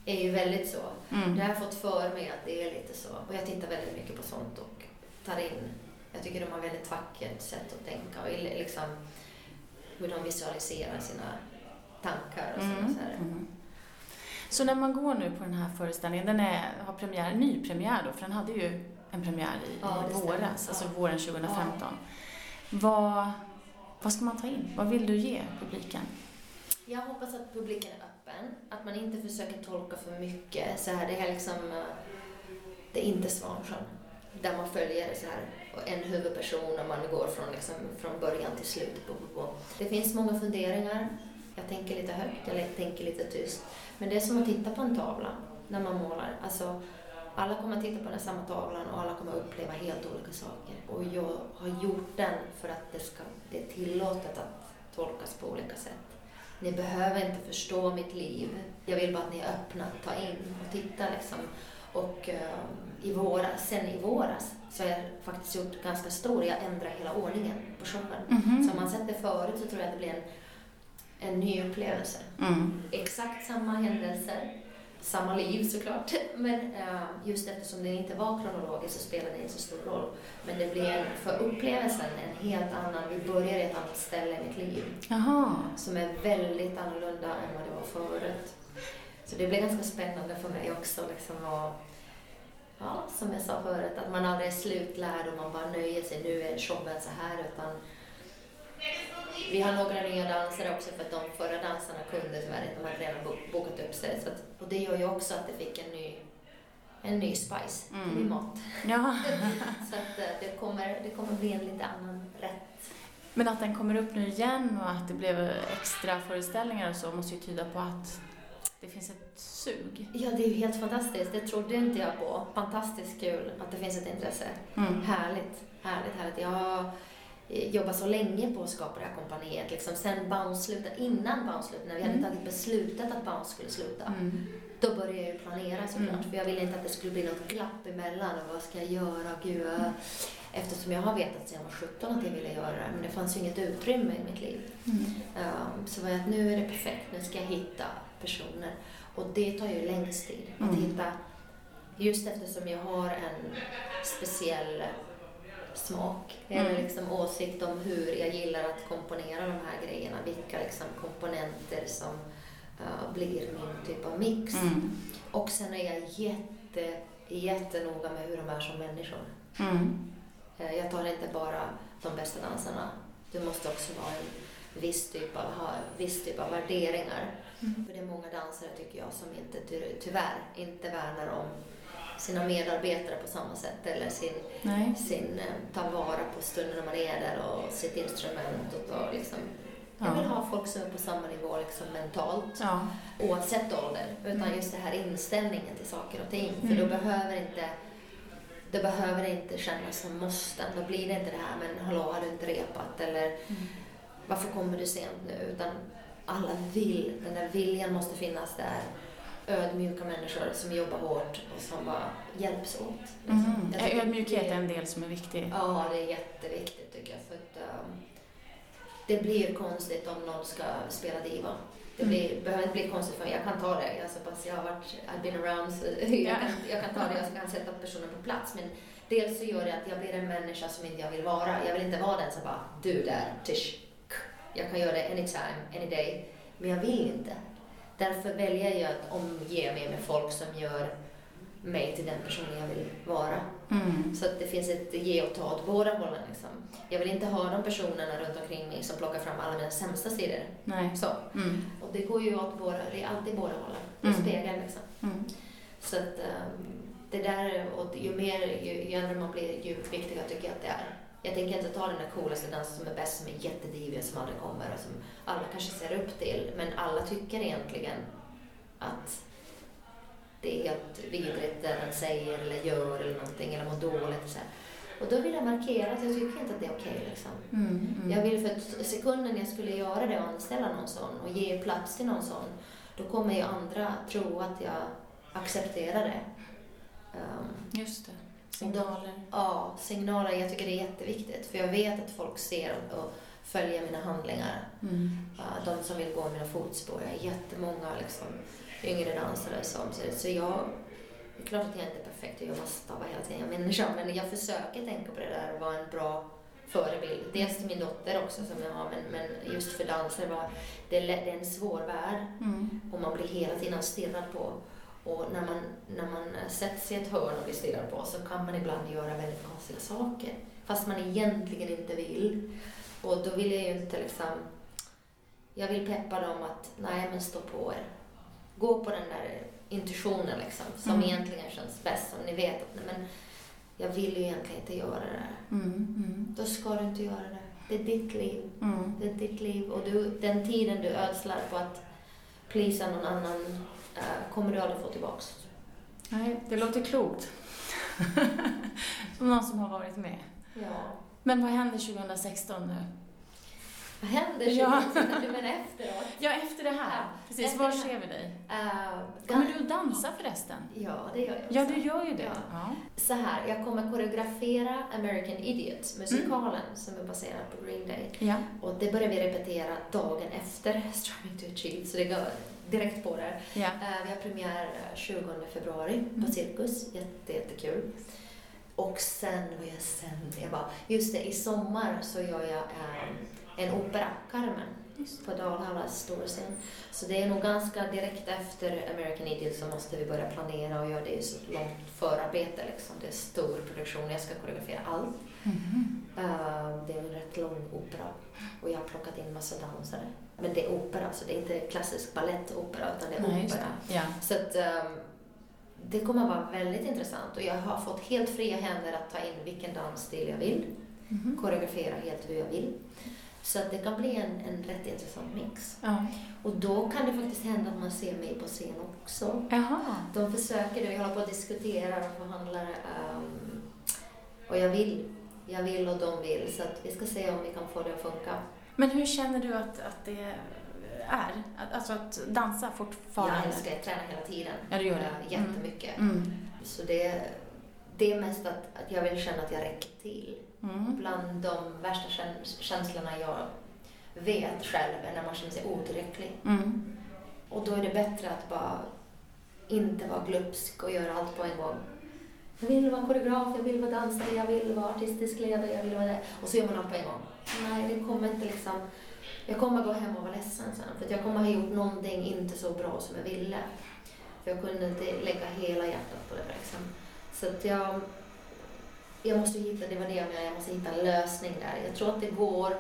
är ju väldigt så. Mm. Det har jag fått för mig att det är lite så. Och jag tittar väldigt mycket på sånt och tar in. Jag tycker de har väldigt vackert sätt att tänka och liksom hur de visualiserar sina tankar och sådär. Mm. Så här. Mm. Så när man går nu på den här föreställningen, den är, har premiär, ny premiär då, för den hade ju en premiär i, Ja, våras, alltså Ja. våren 2015. Vad, vad ska man ta in? Vad vill du ge publiken? Jag hoppas att publiken är öppen, att man inte försöker tolka för mycket. Så här, det är liksom, eh, det är inte Svansjön, där man följer så här, och en huvudperson och man går från, liksom, från början till slut. Det finns många funderingar. Jag tänker lite högt, jag tänker lite tyst. Men det är som att titta på en tavla när man målar. Alltså, alla kommer att titta på den samma tavlan och alla kommer att uppleva helt olika saker. Och jag har gjort den för att det, ska, det är tillåtet att tolkas på olika sätt. Ni behöver inte förstå mitt liv. Jag vill bara att ni är öppna, ta in och titta liksom. Och eh, i våras, sen i våras så har jag faktiskt gjort ganska stor, jag ändrar hela ordningen på showen. Mhm. Så om man sett det förut så tror jag att det blir en, en ny upplevelse. Mm. Exakt samma händelser, samma liv såklart. Men eh, just eftersom det inte var kronologiskt så spelar det inte så stor roll. Men det blir för upplevelsen en helt annan, vi börjar i ett annat ställe i mitt liv Jaha. som är väldigt annorlunda än vad det var förut. Så det blir ganska spännande för mig också. Liksom, och, ja, som jag sa förut, att man aldrig är slutlärd och man bara nöjer sig. Nu är showen så här. Utan vi har några nya dansare också för att de förra dansarna kunde tyvärr inte. De hade redan bo- bokat upp sig. Så att, och det gör ju också att det fick en ny, en ny spice, Mm. mat. Ja. Så att eh, det kommer, det kommer bli en lite annan rätt. Men att den kommer upp nu igen och att det blev extra föreställningar och så måste ju tyda på att det finns ett sug. Ja, det är ju helt fantastiskt. Det trodde inte jag på. Fantastiskt kul att det finns ett intresse. Mm. Härligt, härligt, härligt. Jag har jobbat så länge på att skapa det här kompaniet. Liksom. Sen Bounce slutade, innan Bounce slutade, när vi hade Mm. tagit beslutet att Bounce skulle sluta, Mm. då började jag ju planera såklart. Mm. För jag ville inte att det skulle bli något glapp emellan. Och vad ska jag göra? Gud, jag... Eftersom jag har vetat sedan jag var 17 att jag ville göra det, men det fanns ju inget utrymme i mitt liv. Mm. Um, så var jag att nu är det perfekt, nu ska jag hitta personer. Och det tar ju längst tid. Att Mm. hitta, just eftersom jag har en speciell smak eller Mm. liksom åsikt om hur jag gillar att komponera de här grejerna. Vilka liksom komponenter som uh, blir min typ av mix. Mm. Och sen är jag jätte, jättenoga med hur de är som människor. Mm. Eh, Jag tar inte bara de bästa dansarna. Du måste också vara en viss typ av, ha viss typ av värderingar. Mm. För det är många dansare, tycker jag, som inte, ty- tyvärr inte värnar om sina medarbetare på samma sätt eller sin, Nej. sin eh, ta vara på stunden när man är där och sitt instrument och ta, liksom, jag Ja. vill ha folk som är på samma nivå liksom, mentalt Ja. oavsett ålder. Utan Mm. just det här inställningen till saker och ting. För Mm. då behöver inte det behöver inte kännas som måsten. Då blir det inte det här, men hallå, har du inte repat? Eller Mm. varför kommer du sent nu? Utan alla vill, den där viljan måste finnas där. Ödmjuka människor som jobbar hårt och som bara hjälps åt. liksom. Mm. Tycker Ödmjukhet är en del som är viktig. Ja, det är jätteviktigt tycker jag. För att, um, det blir konstigt om någon ska spela diva. Det Mm. blir, behöver inte bli konstigt för mig. Jag kan ta det. Jag, är så pass, jag har varit, I've been around, så jag, Ja. kan, jag kan ta det. Jag kan sätta personen på plats. Men dels så gör det att jag blir en människa som inte jag vill vara. Jag vill inte vara den som bara, du där, tisch. Jag kan göra det anytime, any day. Men jag vill inte. Därför väljer jag att omge mig med folk som gör mig till den personen jag vill vara. Mm. Så att det finns ett ge och ta åt båda hållen. Liksom. Jag vill inte ha de personerna runt omkring mig som plockar fram alla mina sämsta sidor. Nej. Så. Mm. Och det går ju åt båda, det är alltid båda hållen. Det Mm. speglar liksom. Mm. Så att um, det där, och ju mer, ju, ju äldre man blir, ju viktigare tycker jag att det är. Jag tänker inte ta den där coolaste dansen som är bäst, som är jättedivig, som aldrig kommer och som alla kanske ser upp till. Men alla tycker egentligen att det är helt vidrigt det den säger eller gör eller någonting, eller mår dåligt. Så här. Och då vill jag markera att jag tycker inte att det är okej. liksom. Mm, mm. Jag vill för att sekunden jag skulle göra det och anställa någon sån och ge plats till någon sån, då kommer ju andra tro att jag accepterar det. Um, Just det. Signaler. ja, signaler, jag tycker det är jätteviktigt. För jag vet att folk ser och, följer mina handlingar. Mm. De som vill gå mina fotspår. Jag har jättemånga liksom, yngre dansare som så, så jag det är klart att jag inte är perfekt och jag måste vara hela tiden jag är människa, men jag försöker tänka på det där och vara en bra förebild. Dels till min dotter också som jag har, men, men just för var, är, det är en svår värld Mm. och man blir hela tiden stirrad på. Och när man, när man sätts i ett hörn och blir stirrad på så kan man ibland göra väldigt konstiga saker. Fast man egentligen inte vill. Och då vill jag ju inte liksom... Jag vill peppa dem att, nej men stå på er. Gå på den där intuitionen liksom, som Mm. egentligen känns bäst. Som ni vet att, nej, men jag vill ju egentligen inte göra det där. Mm. Mm. Då ska du inte göra det. Det är ditt liv. Mm. Det är ditt liv och du, den tiden du ödslar på att plisa någon annan eh, kommer du aldrig få tillbaks. Nej, det låter klokt. som någon som har varit med. Ja. Men vad händer 2016 nu? Vad händer Ja. 2016? Du menar efteråt? Ja, efter det här. Ja, Precis, efter var det här. ser vi dig? Uh, Kommer du att dansa förresten? Ja, det gör jag också. Ja, du gör ju det. Ja. Ja. Så här, jag kommer koreografera American Idiot, musikalen som är baserad på Green Day. Ja. Och det börjar vi repetera dagen efter Striving to Achieve, så det går direkt på ja. Eh, Vi har premiär eh, 20 februari Mm. på Cirkus. Jätte, jättekul. Och sen, vad jag sen? Jag bara, just det, i sommar så gör jag eh, en opera, Carmen, på Dalhallas storscen. Så det är nog ganska direkt efter American Idiot så måste vi börja planera och göra det i så långt förarbete liksom. Det är stor produktion, jag ska koreografera allt. Mhm. Eh, Det är en rätt lång opera och jag har plockat in massa dansare. Men det är opera, så det är inte klassisk balettopera utan det är Nej, opera. det. Ja. Så att, ehm, det kommer att vara väldigt intressant och jag har fått helt fria händer att ta in vilken dansstil jag vill, Mhm. koreografera helt hur jag vill. Så att det kan bli en, en rätt intressant mix. Ja. Och då kan det faktiskt hända att man ser mig på scen också. Jaha. De försöker det, vi håller på att diskutera och förhandlar. ehm, och jag vill. Jag vill och de vill. Så att vi ska se om vi kan få det att funka. Men hur känner du att, att det är? Att, alltså att dansa fortfarande? Jag älskar att träna hela tiden. Ja, du gör det. Eh, Jättemycket. Mm. Så det, det är mest att, att jag vill känna att jag räcker till. Mm. Bland de värsta käns- känslorna jag vet själv är när man känner sig otillräcklig. Mm. Och då är det bättre att bara inte vara glupsk och göra allt på en gång. Jag vill vara koreograf, jag vill vara dansare, jag vill vara artistisk ledare, jag vill vara det. Och så gör man allt på en gång. Nej, det kommer inte liksom... Jag kommer gå hem och vara ledsen sen. För att jag kommer ha gjort någonting inte så bra som jag ville. För jag kunde inte lägga hela hjärtat på det liksom. Så att jag... Jag måste hitta, det var det jag menade, jag måste hitta en lösning där. Jag tror att det går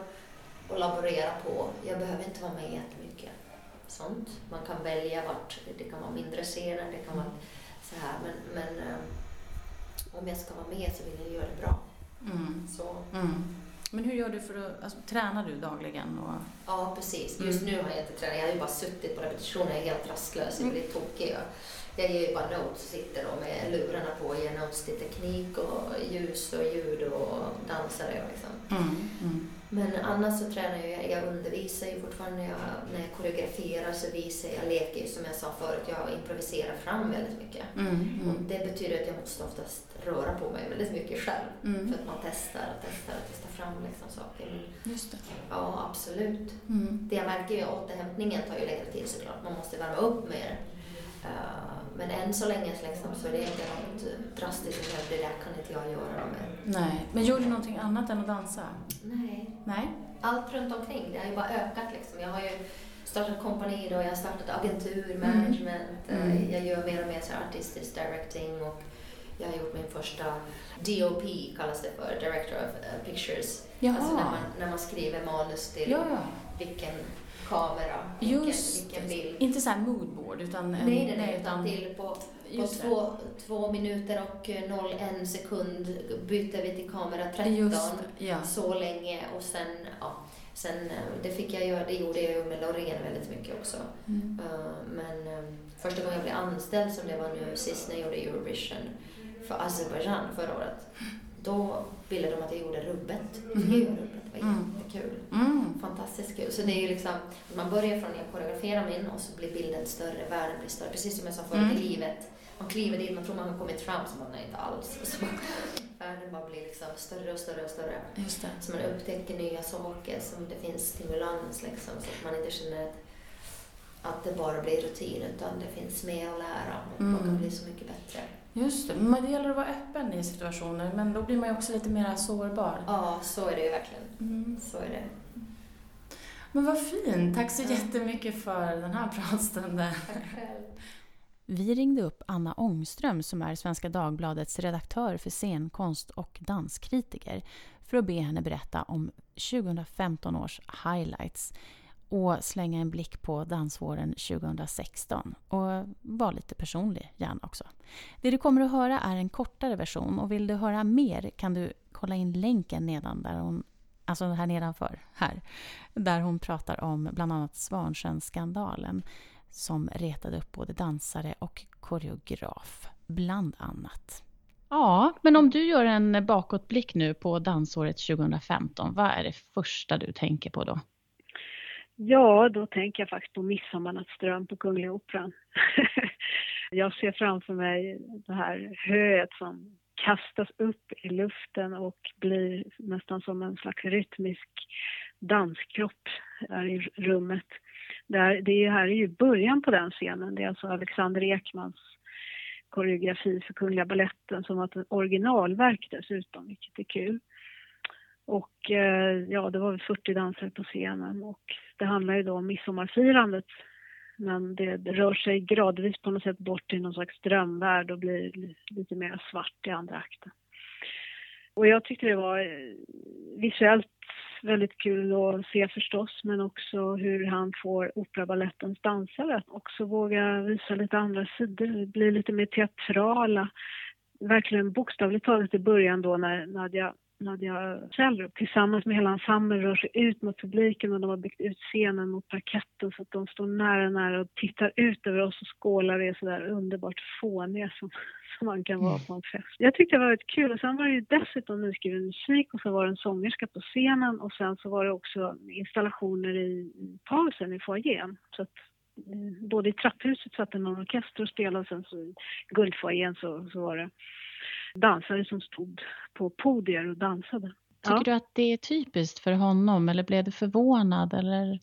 att laborera på. Jag behöver inte vara med jättemycket sånt. Man kan välja vart, det kan vara mindre scener, det kan vara så här. Men, men eh, om jag ska vara med så vill jag göra det bra. Mm. Så, Mm. Men hur gör du för att, alltså, tränar du dagligen? Och... ja, precis. Just Mm. nu har jag inte tränat. Jag har ju bara suttit på repetition. Jag är helt rastlös. Jag blir tokig. Jag, jag ger ju bara notes och sitter då med lurarna på och ger notes till teknik och ljus och ljud och dansare. och Liksom. Men annars så tränar jag, jag undervisar ju fortfarande. Jag, när jag koreograferar så visar jag, leker ju som jag sa förut, jag improviserar fram väldigt mycket. Mm. Och Mm. det betyder att jag måste oftast röra på mig väldigt mycket själv. Mm. För att man testar och testar och testar fram liksom saker. Just det. ja, absolut. Mm. Det jag märker är att återhämtningen tar ju längre tid såklart. Man måste värma upp mer. Uh, men än så länge liksom, så är det inte något drastiskt. som Det där kan inte jag göra med. Nej. Men gör du någonting annat än att dansa? Nej. Nej? Allt runt omkring. Det har ju bara ökat liksom. Jag har ju startat kompani då, jag har startat agentur, Mm. management. Mm. eh, Jag gör mer och mer så artistisk directing och jag har gjort min första DOP, kallas det för, Director of eh, Pictures. Jaha. Alltså när man, när man skriver manus till ja. vilken kamera, vilken, Just vilken bild. Inte så här moodboard, utan... Nej, nej, nej, utan till på, på det. två, två minuter och eh, 01 sekund byter vi till kamera 13. Just ja. så länge och sen, ja, sen eh, det fick jag göra, det gjorde jag ju med Loreen väldigt mycket också. Mm. Eh, Men eh, första gången jag blev anställd som det var nu sist när jag gjorde Eurovision för Azerbaijan förra året, då ville de att jag gjorde rubbet. Så jag gjorde rubbet, det var Mm. jättekul. Mm. Fantastiskt kul. Så det är ju liksom, man börjar från att jag koreograferar min och så blir bilden större, världen blir större. Precis som jag sa förut Mm. i livet. Man kliver dit, man tror man har kommit fram, så man nej inte alls. Så världen bara blir liksom större och större och större. Just det. Så man upptäcker nya saker, som det finns stimulans liksom, så att man inte känner att, att det bara blir rutin, utan det finns mer att lära och man Mm. kan bli så mycket bättre. Just det, men det gäller att vara öppen i situationer, men då blir man ju också lite mer sårbar. Ja, så är det ju verkligen. Mm. Så är det. Men vad fint! Tack så jättemycket för den här pratstunden. Tack själv. Vi ringde upp Anna Ångström som är Svenska Dagbladets redaktör för scenkonst och danskritiker för att be henne berätta om 2015 års highlights och slänga en blick på dansvåren 2016 och vara lite personlig gärna också. Det du kommer att höra är en kortare version och vill du höra mer kan du kolla in länken nedan där hon Alltså här nedanför, här. Där hon pratar om bland annat Svansjön-skandalen som retade upp både dansare och koreograf, bland annat. Ja, men om du gör en bakåtblick nu på dansåret 2015, vad är det första du tänker på då? Ja, då tänker jag faktiskt på Midsommarnattsdröm på Kungliga Operan. jag ser framför mig det här höet som kastas upp i luften och blir nästan som en slags rytmisk danskropp där i rummet. Där, det här är ju början på den scenen. Det är alltså Alexander Ekmans koreografi för Kungliga Balletten som var ett originalverk dessutom, vilket är kul. Och eh, ja, det var väl 40 dansare på scenen och det handlar ju då om midsommarfirandet. Men det, rör sig gradvis på något sätt bort till någon slags drömvärld och blir lite mer svart i andra akten. Och jag tyckte det var eh, visuellt väldigt kul att se förstås, men också hur han får operabalettens dansare att också våga visa lite andra sidor, bli lite mer teatrala. Verkligen bokstavligt talat i början då när Nadja Nadja Kjellrup tillsammans med hela ensemblen rör sig ut mot publiken och de har byggt ut scenen mot parketten så att de står nära, nära och tittar ut över oss och skålar och är sådär underbart fåniga som, som man kan vara på en fest. Jag tyckte det var väldigt kul och sen var det ju dessutom nyskriven musik och så var det en sångerska på scenen och sen så var det också installationer i, i pausen i foajén. Så att eh, både i trapphuset satt någon orkester och spelade och sen så i guldfoajén så, så var det dansare som stod på podier och dansade. Tycker Ja. du att det är typiskt för honom eller blev du förvånad eller?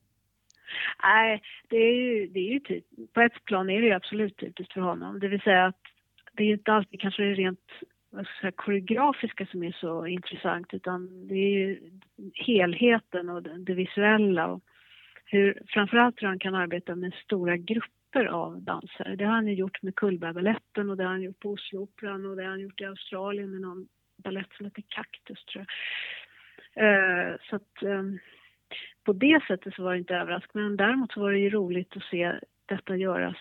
Nej, det är ju, det är ju typ, på ett plan är det ju absolut typiskt för honom. Det vill säga att det är inte alltid kanske det rent säga, koreografiska som är så intressant utan det är ju helheten och det, det visuella och hur, framförallt hur han kan arbeta med stora grupper av dansare. Det har han gjort med Cullbergbaletten och det har han gjort på Oslooperan och det har han gjort i Australien med någon balett som heter Cactus tror jag. Eh, så att ehm, på det sättet så var det inte överraskande. Men däremot så var det ju roligt att se detta göras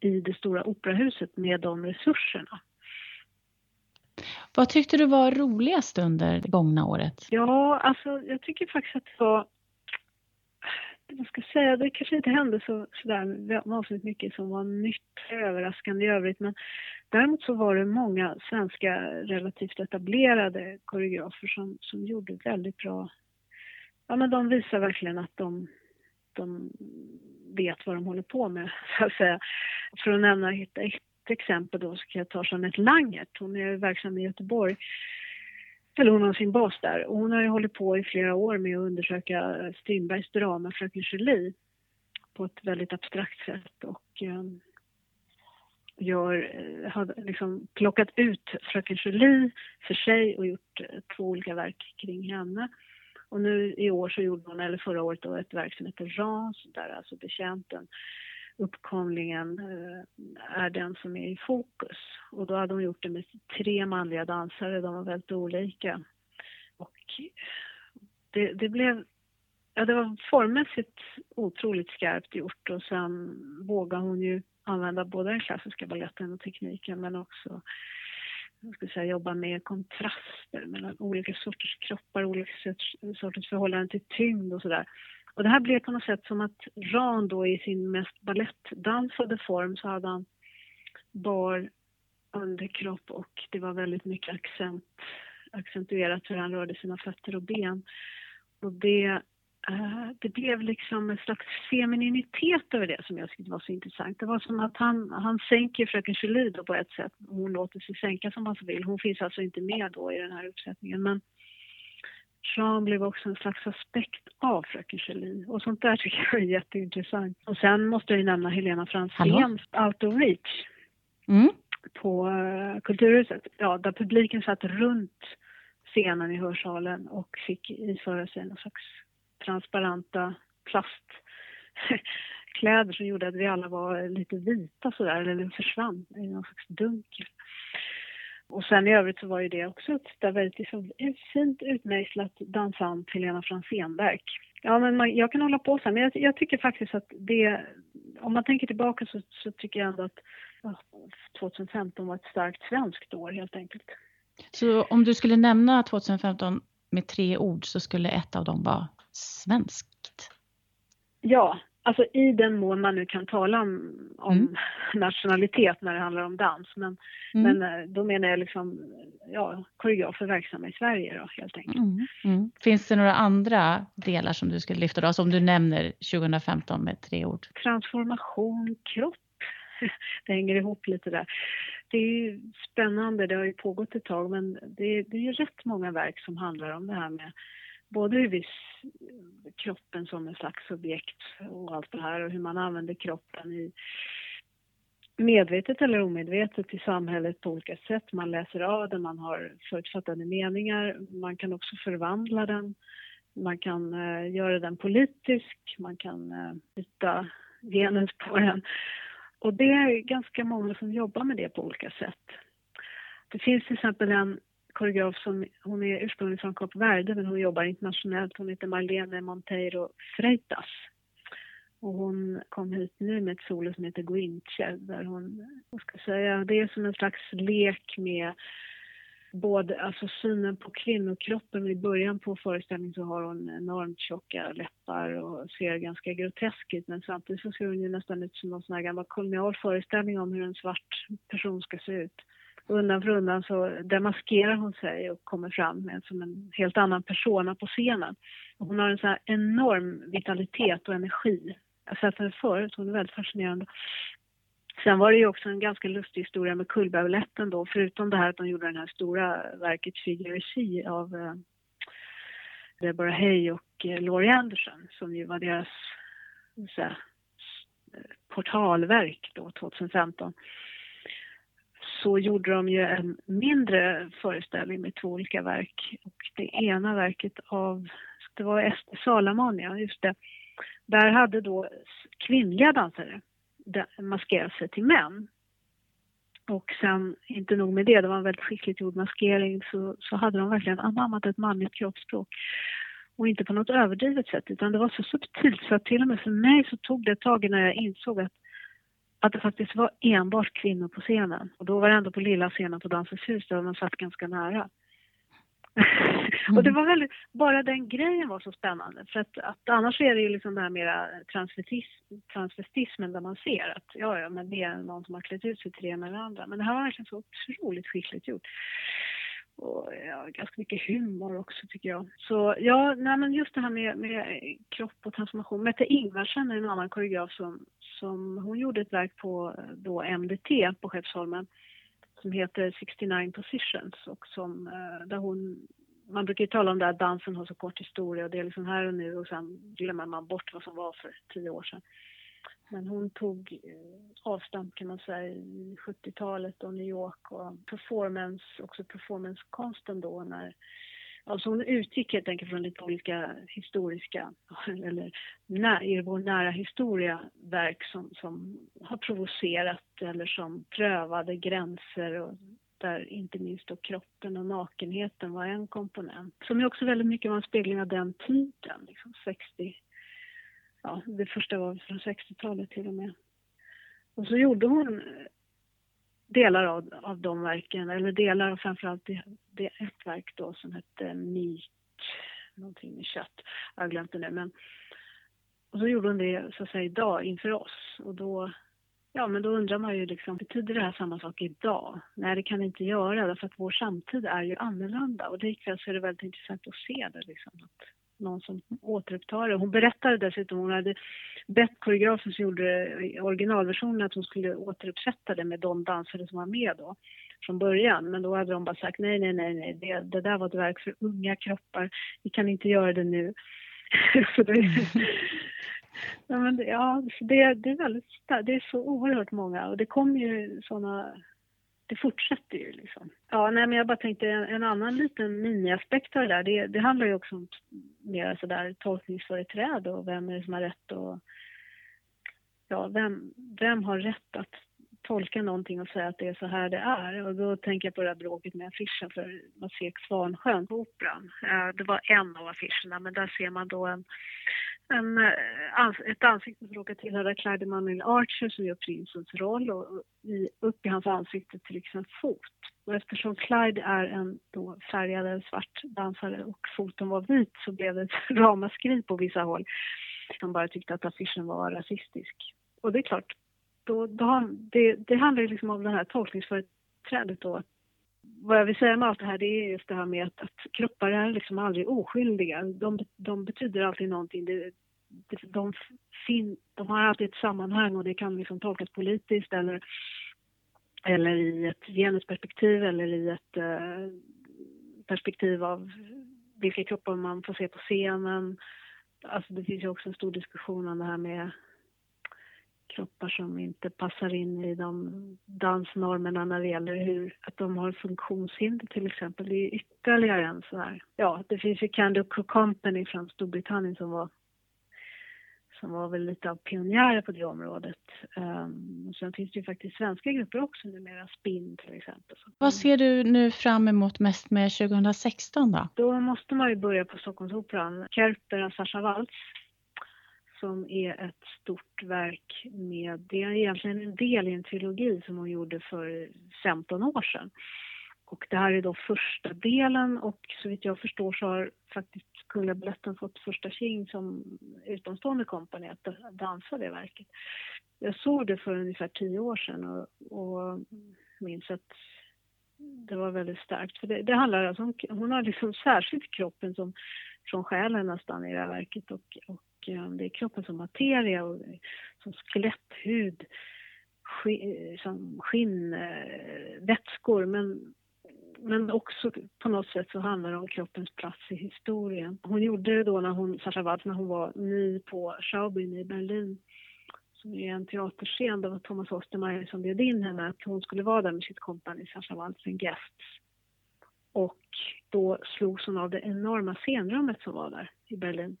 i det stora operahuset med de resurserna. Vad tyckte du var roligast under det gångna året? Ja, alltså jag tycker faktiskt att det var... Vad ska jag säga? Det kanske inte hände så, sådär vansinnigt mycket som var nytt och överraskande i övrigt. Men däremot så var det många svenska relativt etablerade koreografer som, som gjorde väldigt bra... Ja, men de visar verkligen att de, de vet vad de håller på med, så att säga. För att nämna ett, ett exempel då så kan jag ta Jeanette Langert. Hon är verksam i Göteborg. Eller hon har sin bas där. Och hon har ju hållit på i flera år med att undersöka Strindbergs drama Fröken Julie på ett väldigt abstrakt sätt. Och ehm, eh, gör, har liksom plockat ut Fröken Julie för sig och gjort eh, två olika verk kring henne. Och nu i år så gjorde hon, eller förra året då, ett verk som heter Rans där alltså betjänten uppkomlingen eh, är den som är i fokus. Och då hade hon gjort det med tre manliga dansare, de var väldigt olika. Och det, det blev, ja det var formmässigt otroligt skarpt gjort och sen vågade hon ju använda både den klassiska balletten och tekniken men också jag skulle säga, jobba med kontraster mellan olika sorters kroppar, olika sorters, sorters förhållanden till tyngd och sådär. Och det här blev på något sätt som att Ran då i sin mest ballettdansade form så hade han bar underkropp och det var väldigt mycket accent accentuerat hur han rörde sina fötter och ben. Och det, eh, det blev liksom en slags femininitet över det som jag tyckte var så intressant. Det var som att han, han sänker fröken Julie då på ett sätt. Hon låter sig sänka som han så vill. Hon finns alltså inte med då i den här uppsättningen. Men Jean blev också en slags aspekt av fröken Julie. Och sånt där tycker jag är jätteintressant. Och sen måste jag ju nämna Helena Franzéns Out of Reach. Mm. På uh, Kulturhuset. Ja, där publiken satt runt scenen i hörsalen och fick iföra sig någon slags transparenta plastkläder som gjorde att vi alla var lite vita sådär, eller försvann i någon slags dunkel. Och sen i övrigt så var ju det också ett väldigt liksom, fint utmejslat dansant Helena Franzénverk. Ja, men man, jag kan hålla på sen, men jag, jag, tycker faktiskt att det, om man tänker tillbaka så, så tycker jag ändå att ja, 2015 var ett starkt svenskt år helt enkelt. Så om du skulle nämna 2015 med tre ord så skulle ett av dem vara svenskt? Ja, alltså i den mån man nu kan tala om, om mm. nationalitet när det handlar om dans. Men, mm. men eh, då menar jag liksom, ja, koreografer verksamma i Sverige då helt enkelt. Mm. mm. Finns det några andra delar som du skulle lyfta då, som du nämner 2015 med tre ord? Transformation, kropp. Det hänger ihop lite där. Det är spännande, det har ju pågått ett tag men det, det är ju rätt många verk som handlar om det här med både hur vi, kroppen som en slags objekt och allt det här och hur man använder kroppen i medvetet eller omedvetet i samhället på olika sätt. Man läser av den, man har förutfattade meningar, man kan också förvandla den. Man kan eh, göra den politisk, man kan eh, byta genus på den. Och det är ganska många som jobbar med det på olika sätt. Det finns till exempel en koreograf som, hon är ursprungligen från Kap Verde men hon jobbar internationellt. Hon heter Marlene Monteiro Freitas. Och hon kom hit nu med ett solo som heter Guinche där hon, vad ska jag säga, det är som en slags lek med både alltså synen på kvinnokroppen. I början på föreställningen så har hon enormt tjocka läppar och ser ganska grotesk ut men samtidigt så ser hon ju nästan ut som någon sån här gammal kolonial föreställning om hur en svart person ska se ut undan för undan så demaskerar hon sig och kommer fram med som en helt annan persona på scenen. Hon har en sån här enorm vitalitet och energi. Jag har sett henne förut, hon är väldigt fascinerande. Sen var det ju också en ganska lustig historia med Cullbergbaletten då, förutom det här att de gjorde det här stora verket Figure C av eh, Deborah Hay och eh, Laurie Anderson som ju var deras säga, eh, portalverk då 2015 så gjorde de ju en mindre föreställning med två olika verk. Och det ena verket av, det var Ester Salamon, ja, just det. Där hade då kvinnliga dansare maskerat sig till män. Och sen, inte nog med det, det var en väldigt skickligt gjord maskering, så, så hade de verkligen anammat ett manligt kroppsspråk. Och inte på något överdrivet sätt, utan det var så subtilt så att till och med för mig så tog det ett tag innan jag insåg att att det faktiskt var enbart kvinnor på scenen. Och då var det ändå på lilla scenen på Dansens hus där man satt ganska nära. Mm. och det var väldigt, bara den grejen var så spännande för att, att annars är det ju liksom det här mera transvestism, transvestismen där man ser att ja, ja, men det är någon som har klätt ut sig till det ena eller andra. Men det här var verkligen så otroligt skickligt gjort och ja, ganska mycket humor också tycker jag. Så ja, nej men just det här med, med kropp och transformation. Mette Ingvarsen är en annan koreograf som, som hon gjorde ett verk på då MDT på Skeppsholmen som heter 69 positions och som eh, där hon man brukar ju tala om det att dansen har så kort historia och det är liksom här och nu och sen glömmer man bort vad som var för tio år sedan. Men hon tog eh, avstamp kan man säga i 70-talet och New York och performance, också performancekonsten då när Alltså hon utgick helt enkelt från lite olika historiska, eller när, i vår nära historia, verk som, som har provocerat eller som prövade gränser och där inte minst då kroppen och nakenheten var en komponent. Som är också väldigt mycket var en spegling av den tiden, liksom 60 ja, det första var från 60-talet till och med. Och så gjorde hon eh, delar av, av de verken, eller delar av framförallt det, det ett verk då som hette Meat, någonting med kött, jag har glömt det nu men och så gjorde hon det så att säga idag inför oss och då Ja, men då undrar man ju liksom, betyder det här samma sak idag? Nej, det kan det inte göra, därför att vår samtid är ju annorlunda och likväl så är det väldigt intressant att se det liksom. Att någon som återupptar det. Hon berättade dessutom, hon hade bett koreografen som gjorde originalversionen att hon skulle återuppsätta det med de dansare som var med då från början. Men då hade de bara sagt nej, nej, nej, nej, det, det där var ett verk för unga kroppar. Vi kan inte göra det nu. så det, ja, men det, ja, det, det är väldigt Det är så oerhört många och det kommer ju sådana det fortsätter ju liksom. Ja, nej, men jag bara tänkte en, en annan liten miniaspekt av det där. Det, det handlar ju också om mer sådär tolkningsföreträde och vem är det som har rätt och ja, vem, vem har rätt att tolka någonting och säga att det är så här det är. Och då tänker jag på det här bråket med affischen för Mazek Svansjön på Operan. Eh, det var en av affischerna, men där ser man då en, en, eh, ett ansikte som råkar tillhöra Clyde Manuel Archer som gör prinsens roll och i, upp i hans ansikte trycks liksom en fot. Och eftersom Clyde är en då färgad svart dansare och foten var vit så blev det ett ramaskri på vissa håll De bara tyckte att affischen var rasistisk. Och det är klart, då, då, det, det handlar ju liksom om det här tolkningsföreträdet då. Vad jag vill säga med allt det här det är just det här med att, att kroppar är liksom aldrig oskyldiga. De, de betyder alltid någonting. Det, de, fin, de har alltid ett sammanhang och det kan liksom tolkas politiskt eller, eller i ett genusperspektiv eller i ett eh, perspektiv av vilka kroppar man får se på scenen. Alltså det finns ju också en stor diskussion om det här med kroppar som inte passar in i de dansnormerna när det gäller hur, att de har funktionshinder till exempel. Det är ytterligare en så här. Ja, det finns ju Candy Company från Storbritannien som var som var väl lite av pionjärer på det området. Um, sen finns det ju faktiskt svenska grupper också numera, Spin till exempel. Vad ser du nu fram emot mest med 2016 då? Då måste man ju börja på Stockholmsoperan. Kerper av Sascha Waltz som är ett stort verk med, det är egentligen en del i en trilogi som hon gjorde för 15 år sedan. Och det här är då första delen och så vitt jag förstår så har faktiskt Kungliga Baletten fått första tjing som utomstående kompani att dansa det verket. Jag såg det för ungefär tio år sedan och, och minns att det var väldigt starkt. För det, det handlar alltså om, hon har liksom särskilt kroppen som från själen nästan i det här verket och, och Eh, det är kroppen som materia och som skelett, hud, skinn, eh, som skinn, eh, vätskor men, men också på något sätt så handlar det om kroppens plats i historien. Hon gjorde det då när hon, Sasha Waltz, när hon var ny på Schaubühne i Berlin som är en teaterscen. Det var Thomas Ostermeier som bjöd in henne att hon skulle vara där med sitt kompani Sasha Waltz en Guests. Och då slogs hon av det enorma scenrummet som var där i Berlin.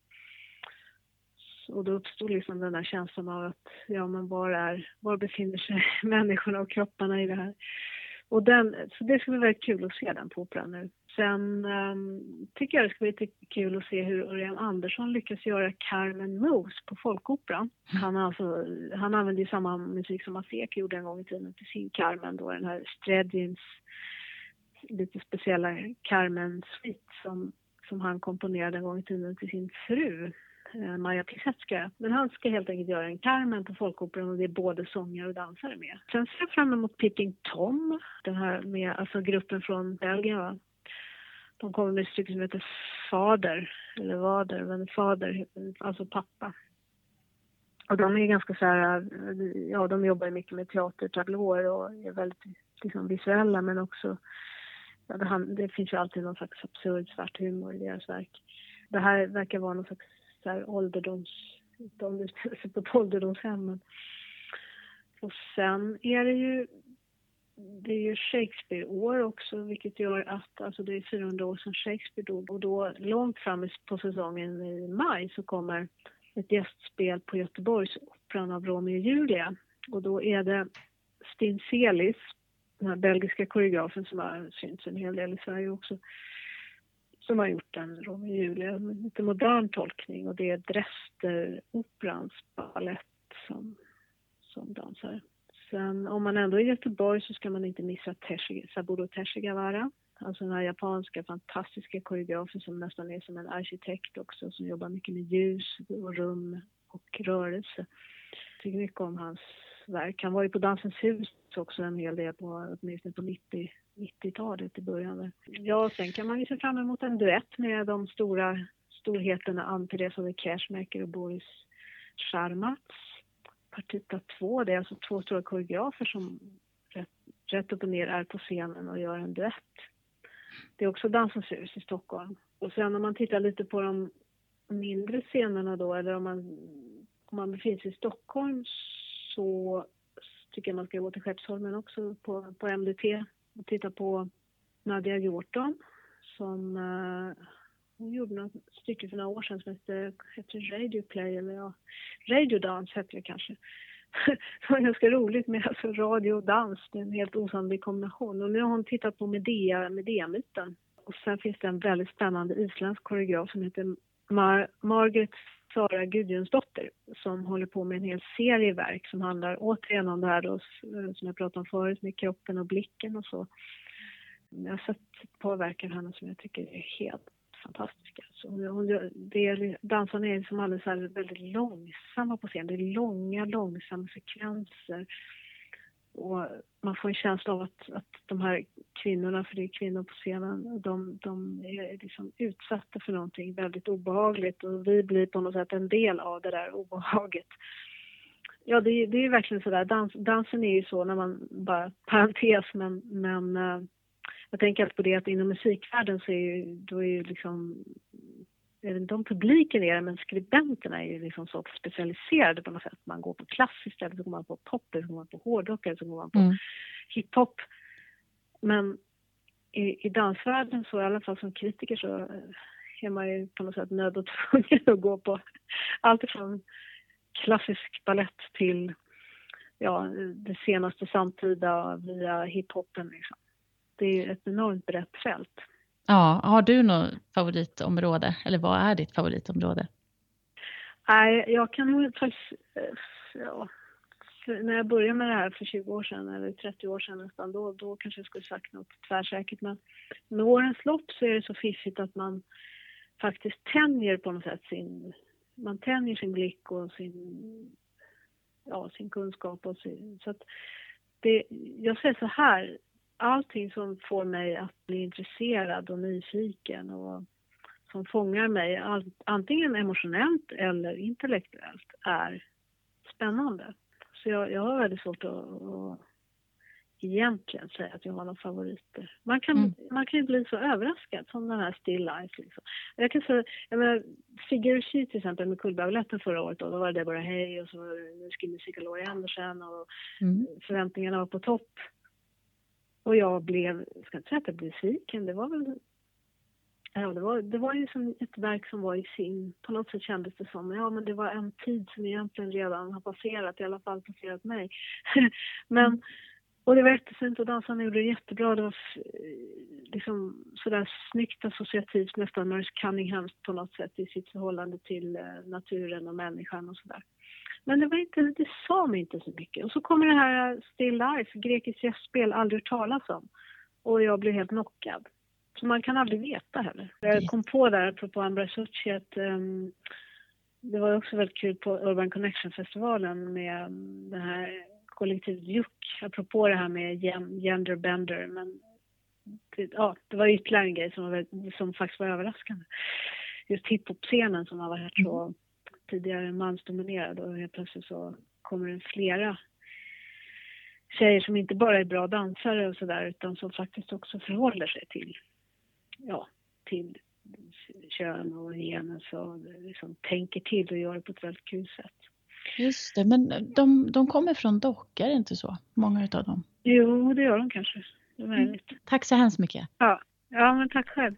Och då uppstod liksom den där känslan av att, ja men var är, var befinner sig människorna och kropparna i det här? Och den, så det ska bli väldigt kul att se den på Operan nu. Sen um, tycker jag det ska bli lite kul att se hur Örjan Andersson lyckas göra Carmen Moose på Folkoperan. Han, alltså, han använder ju samma musik som Masek gjorde en gång i tiden till sin Carmen då, den här Stredins lite speciella Carmen Suite som, som han komponerade en gång i tiden till sin fru Eh, Maja Men han ska helt enkelt göra en Carmen på Folkoperan och det är både sångare och dansare med. Sen ser jag fram emot Pipping Tom, den här med, alltså gruppen från Belgien va? De kommer med ett stycke som heter Fader, eller Vader, men Fader, alltså pappa. Och de är ganska så här, eh, ja de jobbar mycket med teatertablåer och är väldigt liksom visuella men också, ja, det, det finns ju alltid någon slags absurd svart humor i deras verk. Det här verkar vara någon slags så här ålderdoms... De utspelar sig på ett ålderdomshem. Och sen är det ju det är ju Shakespeare-år också vilket gör att, alltså det är 400 år sedan Shakespeare dog och då långt fram på säsongen i maj så kommer ett gästspel på Göteborgsoperan av Romeo och Julia och då är det Stin Selis, den här belgiska koreografen som har synts en hel del i Sverige också, som har gjort en Romeo och Julia, en lite modern tolkning och det är Dresder-operans ballett som, som dansar. Sen om man ändå är i Göteborg så ska man inte missa Saburo Teshigawara, alltså den här japanska fantastiska koreografen som nästan är som en arkitekt också, som jobbar mycket med ljus och rum och rörelse. Jag tycker mycket om hans han var ju på Dansens hus också en hel del, på, åtminstone på 90, 90-talet i början. Ja, sen kan man ju se fram emot en duett med de stora storheterna Ann-Therese och Cashmaker och Boris Charmats. Partita 2, det är alltså två stora koreografer som rätt, rätt upp och ner är på scenen och gör en duett. Det är också Dansens hus i Stockholm. Och sen om man tittar lite på de mindre scenerna då, eller om man, om man befinner sig i Stockholm så tycker jag man ska gå till Skeppsholmen också på, på MDT och titta på Nadia Hjorton som uh, hon gjorde något stycke för några år sedan som hette, hette Radio Play eller ja, Radio Dance hette det kanske. det var ganska roligt med alltså radio och dans, det är en helt osannolik kombination. Och nu har hon tittat på Medea, Medea-myten. Och sen finns det en väldigt spännande isländsk koreograf som heter Mar Margaret Sara Gudjonsdotter som håller på med en hel serie verk som handlar återigen om det här då, eh, som jag pratade om förut med kroppen och blicken och så. Jag har sett ett par verk av henne som jag tycker är helt fantastiska. Så hon, det, dansarna är liksom alldeles här väldigt långsamma på scen. Det är långa, långsamma sekvenser. Och man får en känsla av att, att de här kvinnorna, för det är kvinnor på scenen, de, de är liksom utsatta för någonting väldigt obehagligt och vi blir på något sätt en del av det där obehaget. Ja, det, det är verkligen sådär. Dans, dansen är ju så när man bara, parentes, men, men eh, jag tänker alltid på det att inom musikvärlden så är ju, då är ju liksom om publiken är det, men skribenterna är ju liksom så specialiserade på något sätt. Man går på klassiskt, eller så går man på pop, eller så går man på hårdrock, eller så går man på mm. hiphop. Men i, i dansvärlden så, i alla fall som kritiker, så är man ju på något sätt nödd och tvungen att gå på allt ifrån klassisk ballett till ja, det senaste samtida via hiphopen. Liksom. Det är ett enormt brett fält. Ja, har du något favoritområde? Eller vad är ditt favoritområde? Nej, jag kan nog faktiskt... Ja, när jag började med det här för 20 år sedan, eller 30 år sedan nästan, då, då kanske jag skulle sagt något tvärsäkert. Men med årens lopp så är det så fiffigt att man faktiskt tänjer på något sätt sin... Man tänjer sin blick och sin, ja, sin kunskap. Och sin, så att det, jag säger så här, allting som får mig att bli intresserad och nyfiken och som fångar mig, antingen emotionellt eller intellektuellt, är spännande. Så jag, jag har väldigt svårt att, att egentligen säga att jag har några favoriter. Man kan, mm. man kan ju bli så överraskad som den här Still Life. Liksom. Jag kan säga, jag menar, Figure till exempel med Cullbergbaletten förra året då, då var det Deborah Hay och så var det Skin Music Laurie Andersen och mm. förväntningarna var på topp. Och jag blev, jag ska inte säga att jag blev besviken, det var väl Ja, det var, det var ju som ett verk som var i sin, på något sätt kändes det som, ja men det var en tid som egentligen redan har passerat, i alla fall passerat mig. men, och det var jättefint och dansarna gjorde det jättebra, det var liksom sådär snyggt associativt, nästan Merce Cunningham på något sätt i sitt förhållande till eh, naturen och människan och sådär. Men det, var inte, det sa mig inte så mycket. Och så kommer det här Still Life, grekiskt gästspel, aldrig hört talas om. Och jag blev helt knockad. Så man kan aldrig veta heller. Jag kom på där, apropå Ambra Succi, att um, det var också väldigt kul på Urban Connection-festivalen med um, den här kollektivet Juck, apropå det här med genderbender. Men det, ja, det var ytterligare en grej som, var, som faktiskt var överraskande. Just hiphop-scenen som har varit så tidigare mansdominerad och helt plötsligt så kommer det flera tjejer som inte bara är bra dansare och sådär utan som faktiskt också förhåller sig till, ja, till kön och genus och liksom tänker till och gör det på ett väldigt kul sätt. Just det, men de, de kommer från Docka, är det inte så? Många utav dem? Jo, det gör de kanske. Det är mm. Tack så hemskt mycket. Ja, ja men tack själv.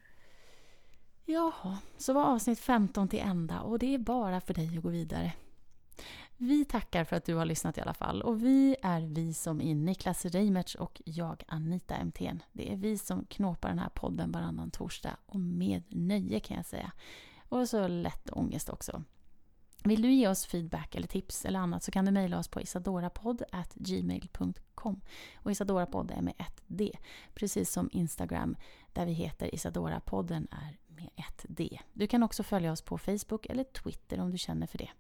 Jaha, så var avsnitt 15 till ända och det är bara för dig att gå vidare. Vi tackar för att du har lyssnat i alla fall och vi är vi som är Niklas Reimertz och jag Anita MTN. Det är vi som knåpar den här podden varannan torsdag och med nöje kan jag säga. Och så lätt ångest också. Vill du ge oss feedback eller tips eller annat så kan du mejla oss på isadorapodd.gmail.com och Isadorapodd är med ett D, precis som Instagram där vi heter Isadorapodden är med ett D. Du kan också följa oss på Facebook eller Twitter om du känner för det.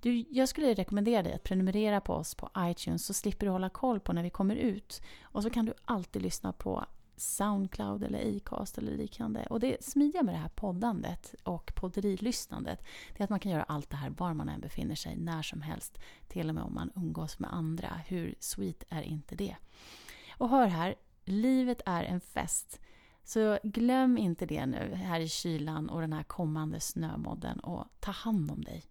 Du, jag skulle rekommendera dig att prenumerera på oss på iTunes så slipper du hålla koll på när vi kommer ut. Och så kan du alltid lyssna på Soundcloud eller Acast eller liknande. Och det smidiga med det här poddandet och podderilyssnandet det är att man kan göra allt det här var man än befinner sig, när som helst. Till och med om man umgås med andra. Hur sweet är inte det? Och hör här, livet är en fest. Så glöm inte det nu här i kylan och den här kommande snömodden och ta hand om dig.